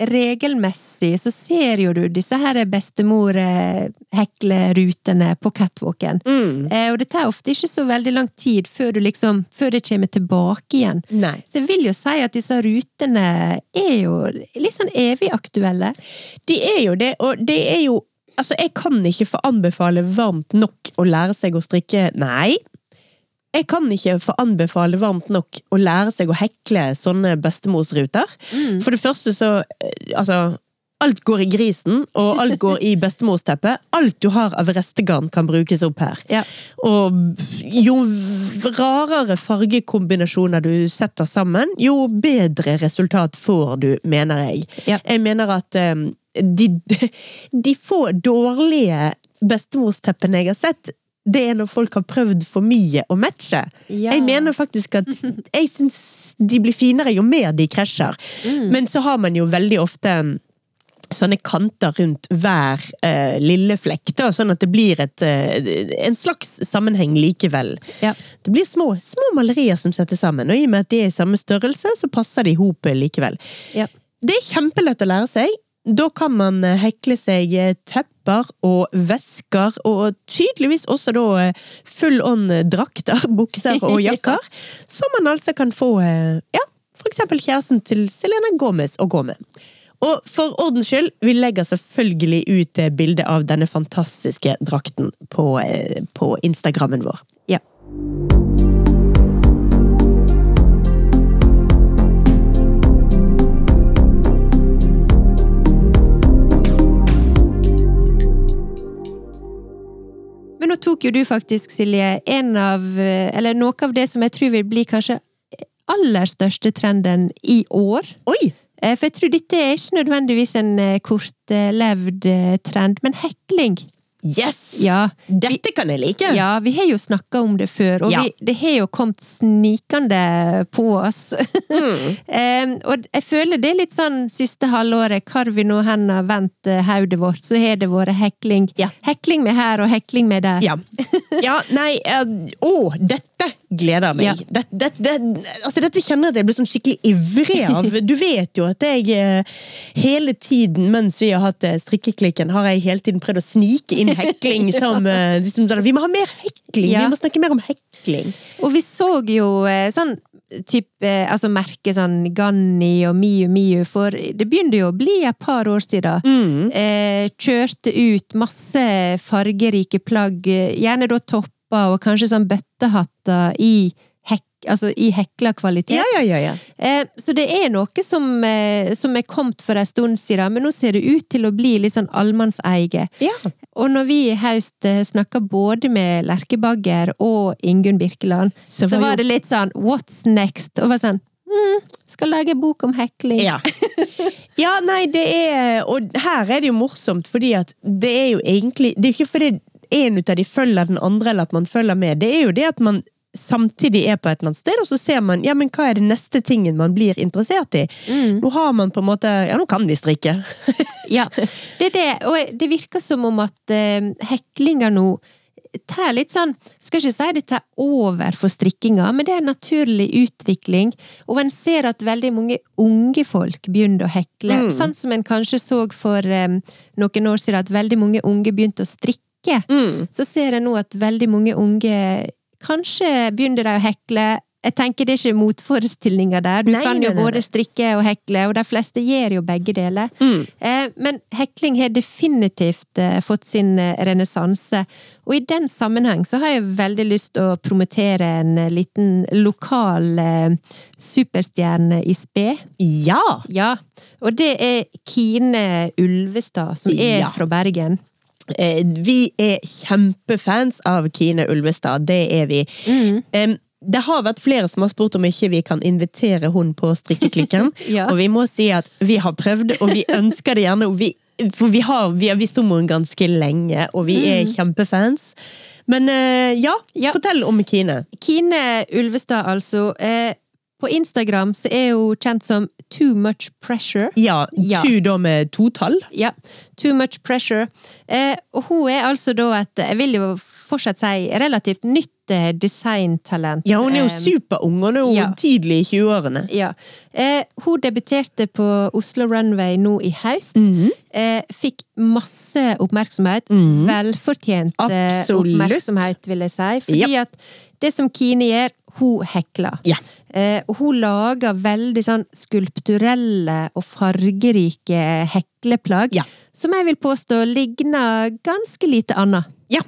regelmessig så ser jo du disse her bestemor-heklerutene på catwalken. Mm. Eh, og det tar ofte ikke så veldig lang tid før, du liksom, før det kommer tilbake igjen. Nei. Så jeg vil jo si at disse rutene er jo litt sånn evig aktuelle. De er jo det, og det er jo Altså, jeg kan ikke få anbefale varmt nok å lære seg å strikke Nei. Jeg kan ikke anbefale varmt nok å lære seg å hekle sånne bestemorsruter. For det første så eh, Altså, alt går i grisen, og alt går i bestemorsteppet. Alt du har av restegarn kan brukes opp her. Ja. Og jo rarere fargekombinasjoner du setter sammen, jo bedre resultat får du, mener jeg. Ja. Jeg mener at um, de, de få dårlige bestemorsteppene jeg har sett, det er når folk har prøvd for mye å matche. Ja. Jeg mener faktisk at jeg syns de blir finere jo mer de krasjer. Men så har man jo veldig ofte sånne kanter rundt hver uh, lille flekk, da, sånn at det blir et, uh, en slags sammenheng likevel. Ja. Det blir små, små malerier som settes sammen, og i og med at de er i samme størrelse, så passer de i hopet likevel. Ja. Det er kjempelett å lære seg. Da kan man eh, hekle seg eh, tepper og vesker, og tydeligvis også da eh, full on drakter, bukser og jakker, som man altså kan få ja, for eksempel kjæresten til Selena Gomez å gå med. Og for ordens skyld, vi legger selvfølgelig ut bilde av denne fantastiske drakten på, på Instagrammen vår. Ja. Tok jo du faktisk, Silje, en av Eller noe av det som jeg tror vil bli kanskje aller største trenden i år. Oi! Eh, For jeg tror dette er ikke nødvendigvis en eh, kortlevd eh, trend, men hekling. Yes! Ja. Dette kan jeg like! Ja, vi har jo snakka om det før, og Ja. vi, det har jo kommet snikende på oss. Mm. um, og jeg føler det er litt sånn siste halvåret, hvor vi nå hen har vendt eh, hodet vårt, så har det vært hekling. Ja. Hekling med her og hekling med der. Ja. ja nei eh, Å, dette gleder meg! Ja. Det, det, det, altså, dette kjenner jeg at jeg blir sånn skikkelig ivrig av. Du vet jo at jeg eh, hele tiden mens vi har hatt eh, strikkeklikken, har jeg hele tiden prøvd å snike inn hekling som eh, liksom, sånn, Vi må ha mer hekling! Ja. Vi må snakke mer om hekling! Og vi så jo sånn type, altså merke sånn Ganni og Miu Miu, for det begynte jo å bli et par år siden. Mm. Eh, kjørte ut masse fargerike plagg, gjerne da topper og kanskje sånn bøttehatter i, hek, altså i hekla kvalitet. Ja, ja, ja. ja. Eh, så det er noe som, eh, som er kommet for en stund siden, men nå ser det ut til å bli litt sånn allmannseie. ja. Og når vi i høst eh, snakka både med Lerke Bagger og Ingunn Birkeland, Så så, var var jo- det litt sånn what's next? Og var sånn Mm, skal lage bok om hekling. Ja. ja, nei, det er Og her er det jo morsomt, fordi at det er jo egentlig Det er jo ikke fordi en ut av de følger den andre, eller at man følger med. Det er jo det at man samtidig er på et eller annet sted, og så ser man ja, men hva er det neste tingen man blir interessert i. Nå har man på en måte Ja, nå kan vi strikke. Ja, det er det. Og det virker som om at eh, heklinga nå tar litt sånn Skal ikke si det tar over for strikkinga, men det er en naturlig utvikling. Og en ser at veldig mange unge folk begynner å hekle. Sånn som en kanskje så for um, noen år siden, at veldig mange unge begynte å strikke. Så ser jeg nå at veldig mange unge Kanskje begynner de å hekle. Jeg tenker Det er ikke motforestillinger der. Du Nei, kan jo nei, både strikke og hekle, og de fleste gjør jo begge deler. Mm. Eh, men hekling har definitivt eh, fått sin eh, renessanse. Og i den sammenheng så har jeg veldig lyst til å promotere en eh, liten lokal eh, superstjerne i spe. Ja! Ja, og det er Kine Ulvestad, som er Ja. fra Bergen. Eh, Vi er kjempefans av Kine Ulvestad, det er vi. Em, det har vært flere som har spurt om ikke vi kan invitere hun på strikkeklikken. Ja. Og vi må si at vi har prøvd, og vi ønsker det gjerne. Vi, for vi har, vi har visst om henne ganske lenge, og vi er kjempefans. Men uh, ja, Ja. fortell om Kine. Kine Ulvestad, altså. Eh, på Instagram så er hun kjent som Too Much Pressure. Ja, Ja. Too da med totall. Ja, Too Much Pressure. Eh, og hun er altså da et, jeg vil jo fortsatt si, relativt nytt eh, designtalent. Ja, hun er jo Eh, superung, og nå er hun ja. tidlig i 20-årene. Ja. Eh, hun debuterte på Oslo Runway nå i høst. Mhm. eh, fikk masse oppmerksomhet. Velfortjent eh, Absolutt. oppmerksomhet, vil jeg si. Fordi at det som Kine gjør, hun hekler. Ja. Eh, hun lager veldig sånn skulpturelle og fargerike hekleplagg. Ja. Som jeg vil påstå ligner ganske lite annet. Ja,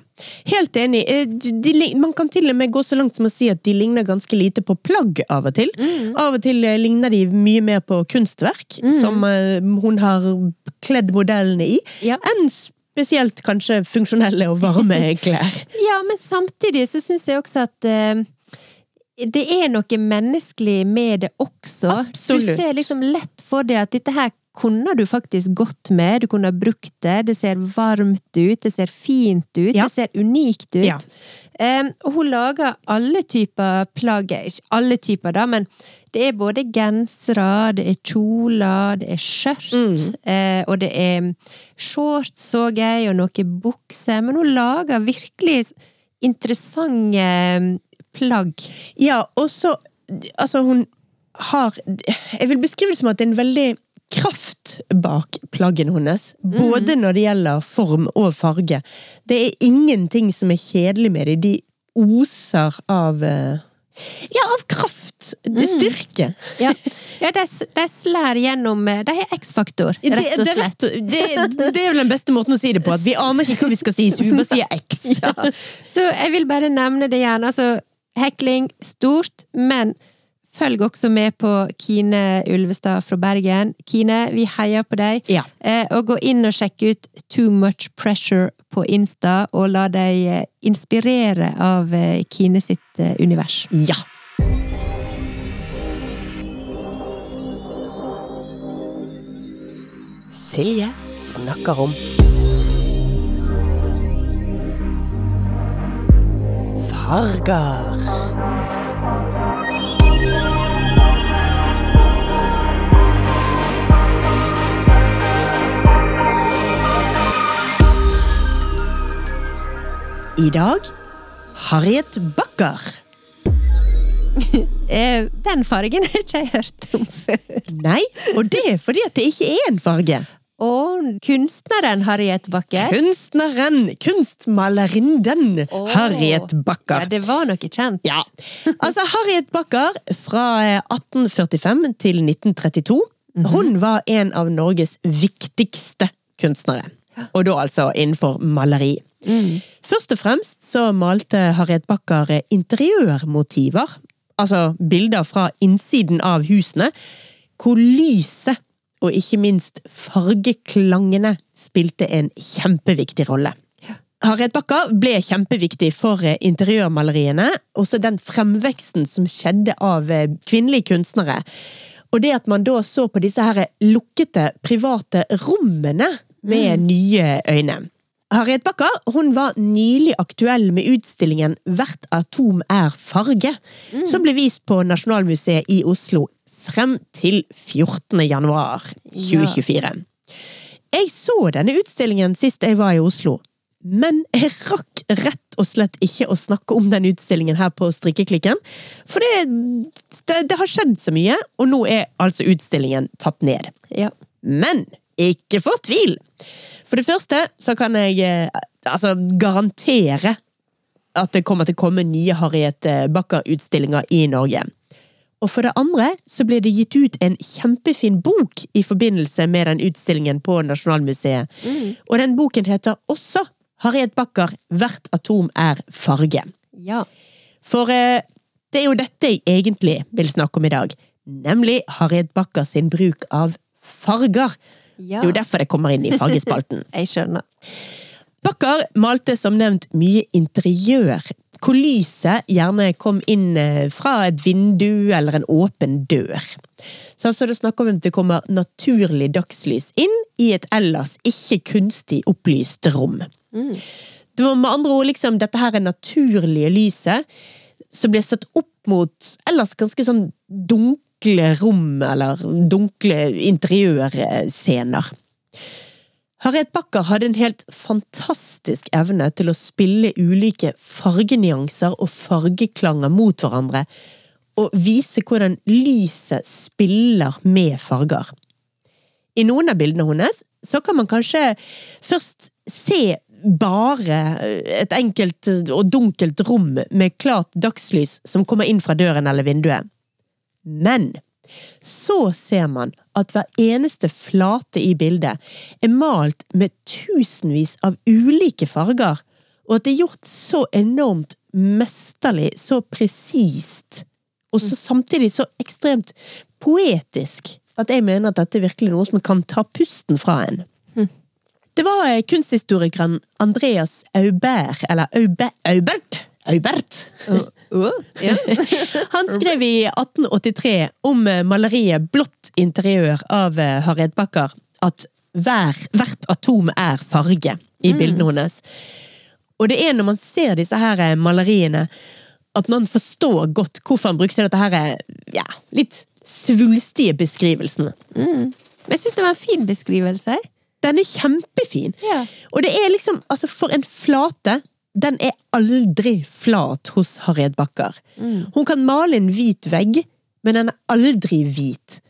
helt enig. Eh, De, man kan til og med gå så langt som å si at de ligner ganske lite på plagg av og til. Av og til eh, ligner de mye mer på kunstverk, som eh, hun har kledd modellene i, Ja. enn spesielt kanskje funksjonelle og varme klær. Ja, men samtidig så syns jeg også at det er noe menneskelig med det også. Absolutt. Du ser liksom lett for deg at dette her kunne du faktisk gått med, du kunne ha brukt det, det ser varmt ut, det ser fint ut, Ja. det ser unikt ut. Ja. Um, og hun lager alle typer plagg, ikke alle typer da, men det er både gensere, det er kjoler, det er skjørt, Mm. uh, og det er shorts, så jeg, og noen bukser, men hun lager virkelig interessante plagg. Ja, og så Altså, hun har Jeg vil beskrive det som at det er en veldig kraft bak plaggene hennes. Både når det gjelder form og farge. Det er ingenting som er kjedelig med dem. De oser av eh, Ja, av kraft! Det er styrke. Ja, ja de, de slår gjennom eh, De har X-faktor, rett og det, slett. rett, det, det er vel den beste måten å si det på. At vi aner ikke hva vi skal si, så vi bare sier X. Ja. Så jeg vil bare nevne det igjen. Altså, hekling, stort, men følg også med på Kine Ulvestad fra Bergen. Kine, vi heier på deg. Ja. Eh, og gå inn og sjekk ut Too Much Pressure på Insta, og la deg eh, inspirere av eh, Kine sitt eh, univers. Ja. Silje snakker om farger. I dag Harriet Backer. Eh, Den fargen har ikke jeg hørt om før. Nei, og det er fordi at det ikke er en farge. Og kunstneren Harriet Bakker. Kunstneren, Kunstmalerinden oh, Harriet Bakker. Ja, det var noe kjent. Ja, altså Harriet Bakker fra eh, 1845 til 1932. Hun var en av Norges viktigste kunstnere. Og da altså innenfor maleri. Først og fremst så malte Harriet Backer eh, interiørmotiver. Altså bilder fra innsiden av husene, hvor lyset og ikke minst fargeklangene spilte en kjempeviktig rolle. Harriet Bakka ble kjempeviktig for eh, interiørmaleriene. Også den fremveksten som skjedde av eh, kvinnelige kunstnere. Og det at man da så på disse her lukkete, private rommene med nye øyne. Harriet Backer hun var nylig aktuell med utstillingen Hvert atom er farge, som ble vist på Nasjonalmuseet i Oslo frem til 14. januar 2024. Jeg så denne utstillingen sist jeg var i Oslo, men jeg rakk rett og slett ikke å snakke om den utstillingen her på Strikkeklikken. For det, det, det har skjedd så mye, og nå er altså utstillingen tatt ned. Ja. Men ikke fortvil! For det første så kan jeg eh, altså garantere at det kommer til å komme nye Harriet eh, Backer-utstillinger i Norge. Og for det andre så ble det gitt ut en kjempefin bok i forbindelse med den utstillingen på Nasjonalmuseet. Og den boken heter også Harriet Backer Hvert atom er farge. ja. For eh, det er jo dette jeg egentlig vil snakke om i dag. Nemlig Harriet Backer sin bruk av farger. Ja. Det er jo derfor det kommer inn i fargespalten. Jeg skjønner. Bakker malte som nevnt mye interiør, hvor lyset gjerne kom inn eh, fra et vindu eller en åpen dør. Så altså det snakker snakk om at det kommer naturlig dagslys inn i et ellers ikke kunstig opplyst rom. Det var med andre ord liksom dette her er naturlige lyset som ble satt opp mot ellers ganske sånn dunkle rom, eller dunkle interiørscener. Harriet Backer hadde en helt fantastisk evne til å spille ulike fargenyanser og fargeklanger mot hverandre, og vise hvordan lyset spiller med farger. I noen av bildene hennes så kan man kanskje først se bare et enkelt og dunkelt rom med klart dagslys som kommer inn fra døren eller vinduet. Men så ser man at hver eneste flate i bildet er malt med tusenvis av ulike farger, og at det er gjort så enormt mesterlig, så presist, og så samtidig så ekstremt poetisk, at jeg mener at dette er virkelig noe som kan ta pusten fra en. Det var eh, kunsthistorikeren Andreas Aubert, eller Aube, Aubert, Aubert ja. han skrev i 1883 om eh, maleriet Blått interiør av eh, Harriet Backer at hver, hvert atom er farge i bildene hennes. Og det er når man ser disse her eh, maleriene at man forstår godt hvorfor han brukte dette her ja, litt svulstige beskrivelsen. Men jeg syns det var en fin beskrivelse. Den er kjempefin! Ja. Og det er liksom, altså for en flate den er aldri flat hos Harriet Backer. Hun kan male en hvit vegg, men den er aldri hvit.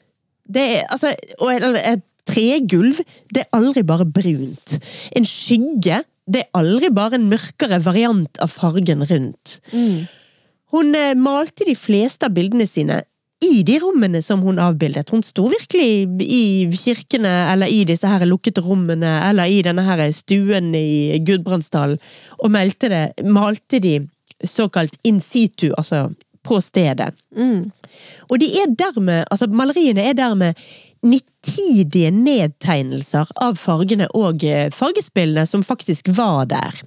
Det er, altså, og et, tregulv, det er aldri bare brunt. En skygge, det er aldri bare en mørkere variant av fargen rundt. Hun eh, malte de fleste av bildene sine i de rommene som hun avbildet. Hun sto virkelig i kirkene, eller i disse her lukkede rommene, eller i denne her stuen i Gudbrandsdalen, og meldte det, malte de såkalt in situ, altså på stedet. Og de er dermed, altså maleriene er dermed nitidige nedtegnelser av fargene og eh, fargespillene som faktisk var der.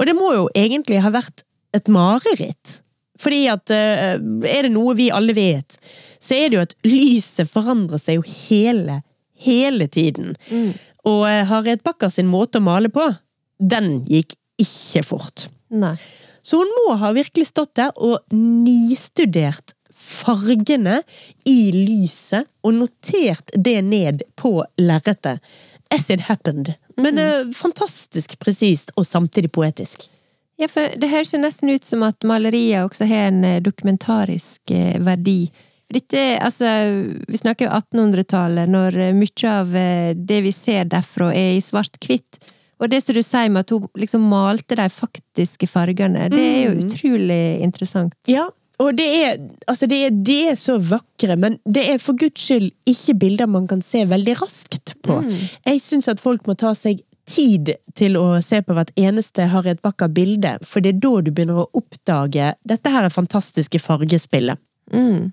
Og det må jo egentlig ha vært et mareritt. Fordi at eh, er det noe vi alle vet, så er det jo at lyset forandrer seg jo hele, hele tiden. Og eh, Harriet Bakker sin måte å male på, den gikk ikke fort. Nei. Så hun må ha virkelig stått der og nistudert fargene i lyset, og notert det ned på lerretet. As it happened. Men eh, fantastisk presist, og samtidig poetisk. Ja, for det høres jo nesten ut som at maleriet også har en eh, dokumentarisk eh, verdi. For dette, altså, vi snakker jo 1800-tallet, når eh, mye av det vi ser derfra er i svart-hvitt. Og det som du sier med at hun liksom malte de faktiske fargene, det er jo utrolig interessant. Ja, og det er, altså det er, det er så vakre, men det er for guds skyld ikke bilder man kan se veldig raskt på. Jeg syns at folk må ta seg tid til å se på hvert eneste Harriet Backer-bilde, for det er da du begynner å oppdage dette her fantastiske fargespillet. Mm.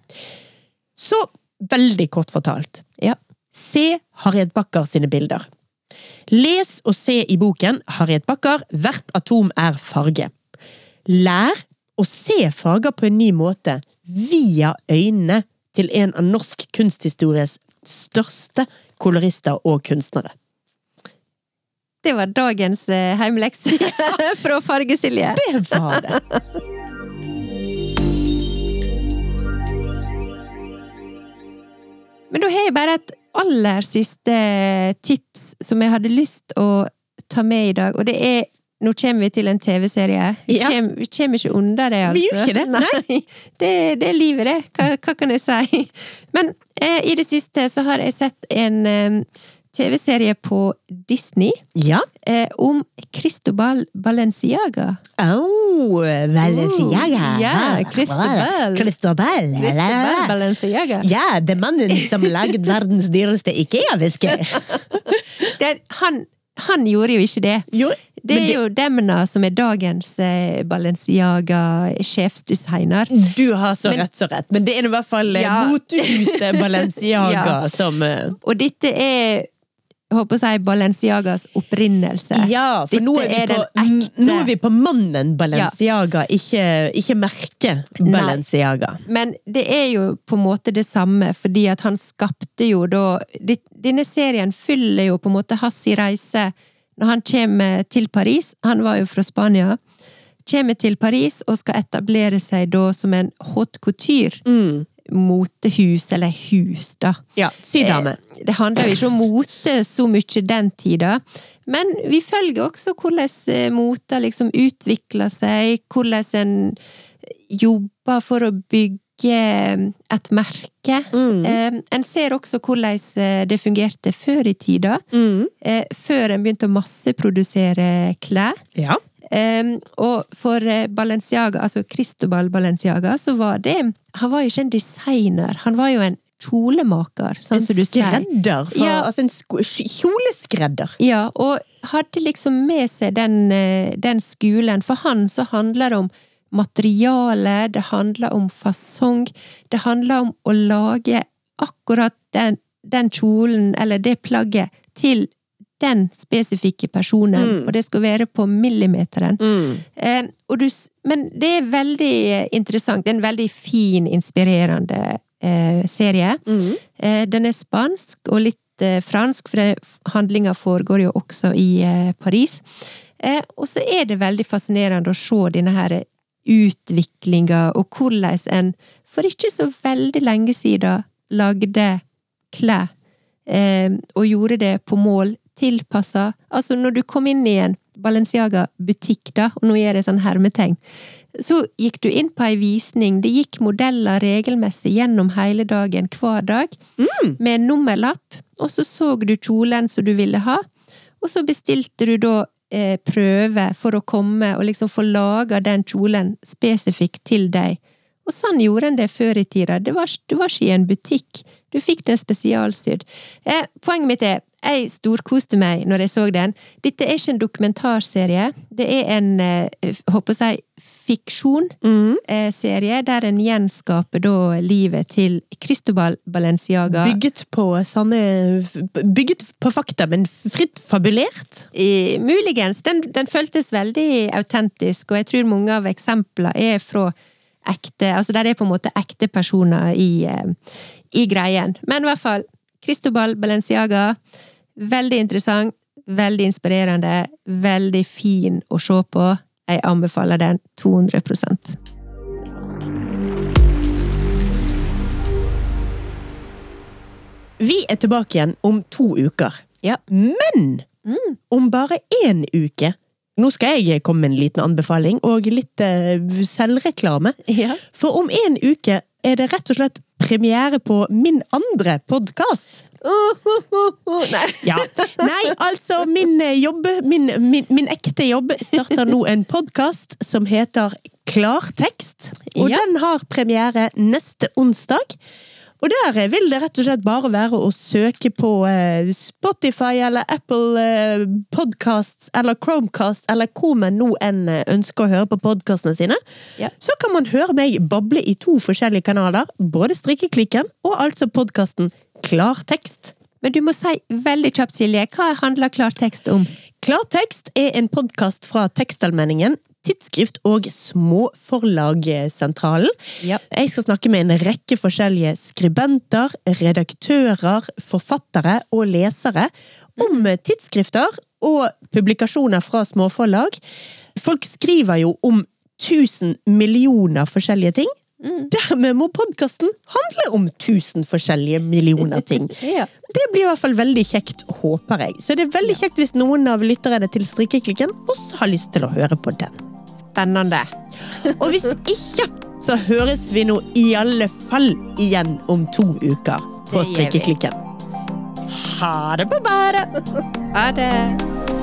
Så veldig kort fortalt. Ja. Se Harriet Backer sine bilder. Les og se i boken Harriet Backer Hvert atom er farge. Lær å se farger på en ny måte via øynene til en av norsk kunsthistories største kolorister og kunstnere. Det var dagens eh, heimelekse fra Fargesilje. Det var det! Men da har jeg bare et aller siste tips som jeg hadde lyst å ta med i dag, og det er nå kommer vi til en TV-serie. Vi, Ja. kommer- vi kommer ikke unna det, altså. Vi gjør ikke det, Nei. Det, det er livet, det. Hva, hva kan jeg si? Men eh, i det siste så har jeg sett en eh, TV-serie på Disney Ja. eh, om Cristobal Balenciaga. Oh, Valenciaga! Ja, Cristobal. Cristobal. Cristobal Balenciaga. Ja, det er mannen som laget verdens dyreste Ikea-veske. Han, han gjorde jo ikke det. Jo, Det er det- jo Demna som er dagens eh, Balenciaga-sjefsdesigner. Du har så Men- rett, så rett. Men det er i hvert fall eh, Ja. motehuset Balenciaga Ja. som eh, Og dette er håper å si Balenciagas opprinnelse. Ja, for nå er, er på, nå er vi på mannen Balenciaga, ikke, ikke merket Balenciaga. Men det er jo på en måte det samme, fordi at han skapte jo da Denne serien fyller jo på en måte hans reise når han kommer til Paris. Han var jo fra Spania. Kommer til Paris og skal etablere seg da som en haute couture. Mm. Motehus, eller hus, da. Ja, sydame. Eh, Det handler jo ikke om mote så mye den tida, men vi følger også hvordan eh, moter liksom utvikler seg, hvordan en jobber for å bygge et merke. Mm. En ser også hvordan eh, det fungerte før i tida, Mm. eh, før en begynte å masseprodusere klær. Ja. Um, og for eh, Balenciaga, altså Cristobal Balenciaga, så var det Han var jo ikke en designer, han var jo en kjolemaker, sånn En som du sier. skredder. For, Ja. Altså en kjoleskredder. Ja, og hadde liksom med seg den, eh, den skolen. For han så handler det om materiale, det handler om fasong, det handler om å lage akkurat den, den kjolen, eller det plagget, til den spesifikke personen. Og det skal være på millimeteren. Eh, og du, men det er veldig interessant. Det er en veldig fin, inspirerende eh, serie. Eh, den er spansk og litt eh, fransk, for handlinga foregår jo også i eh, Paris. Eh, og så er det veldig fascinerende å se denne her utviklinga, og hvordan en for ikke så veldig lenge siden lagde klær, eh, og gjorde det på mål, tilpassa Altså, når du kom inn i en Balenciaga-butikk, da, og nå gjør jeg sånn hermetegn, så gikk du inn på ei visning, det gikk modeller regelmessig gjennom hele dagen, hver dag, med en nummerlapp, og så så du kjolen som du ville ha, og så bestilte du da eh, prøve for å komme og liksom få laga den kjolen spesifikt til deg. Og sånn gjorde en det før i tida. Det var, du var ikke i en butikk. Du fikk den spesialsydd. Eh, poenget mitt er, jeg storkoste meg når jeg så den. Dette er ikke en dokumentarserie. Det er en, eh, jeg håper å si, fiksjon-serie, der en gjenskaper da livet til Cristobal Balenciaga. Bygget på sanne Bygget på fakta, men fritt fabulert. I, muligens. Den, den føltes veldig autentisk, og jeg tror mange av eksemplene er fra ekte Altså der er på en måte ekte personer i, eh, i greien. Men i hvert fall, Cristobal Balenciaga. Veldig interessant, veldig inspirerende, veldig fin å se på. Jeg anbefaler den 200% Vi er tilbake igjen om to uker. Ja. Men om bare én uke Nå skal jeg komme med en liten anbefaling og litt eh, selvreklame. Ja. For om en uke er det rett og slett premiere på min andre podkast. Nei. Ja. Nei, altså, min eh, jobb, min, min, min ekte jobb, starter nå en podkast som heter Klartekst. Og Ja. den har premiere neste onsdag. Og der eh, vil det rett og slett bare være å søke på eh, Spotify eller Apple eh, Podcasts eller Chromecast eller hvor man nå enn ønsker å høre på podkastene sine. Ja. Så kan man høre meg bable i to forskjellige kanaler. Både Strikkeklikken og altså podkasten Klartekst. Men du må si veldig kjapt, Silje, hva handler klartekst om? Klartekst er en podkast fra Tekstalmenningen, tidsskrift og Småforlagsentralen. Ja. Jeg skal snakke med en rekke forskjellige skribenter, redaktører, forfattere og lesere om tidsskrifter og publikasjoner fra småforlag. Folk skriver jo om tusen millioner forskjellige ting. Dermed må podkasten handle om tusen forskjellige millioner ting. Ja. Det blir i hvert fall veldig kjekt, håper jeg. Så det er veldig kjekt hvis noen av lytterne til Strikkeklikken også har lyst til å høre på den. Spennende. Og hvis ikke, så høres vi nå i alle fall igjen om to uker på. Strikkeklikken. Ha det på badet! Ha det.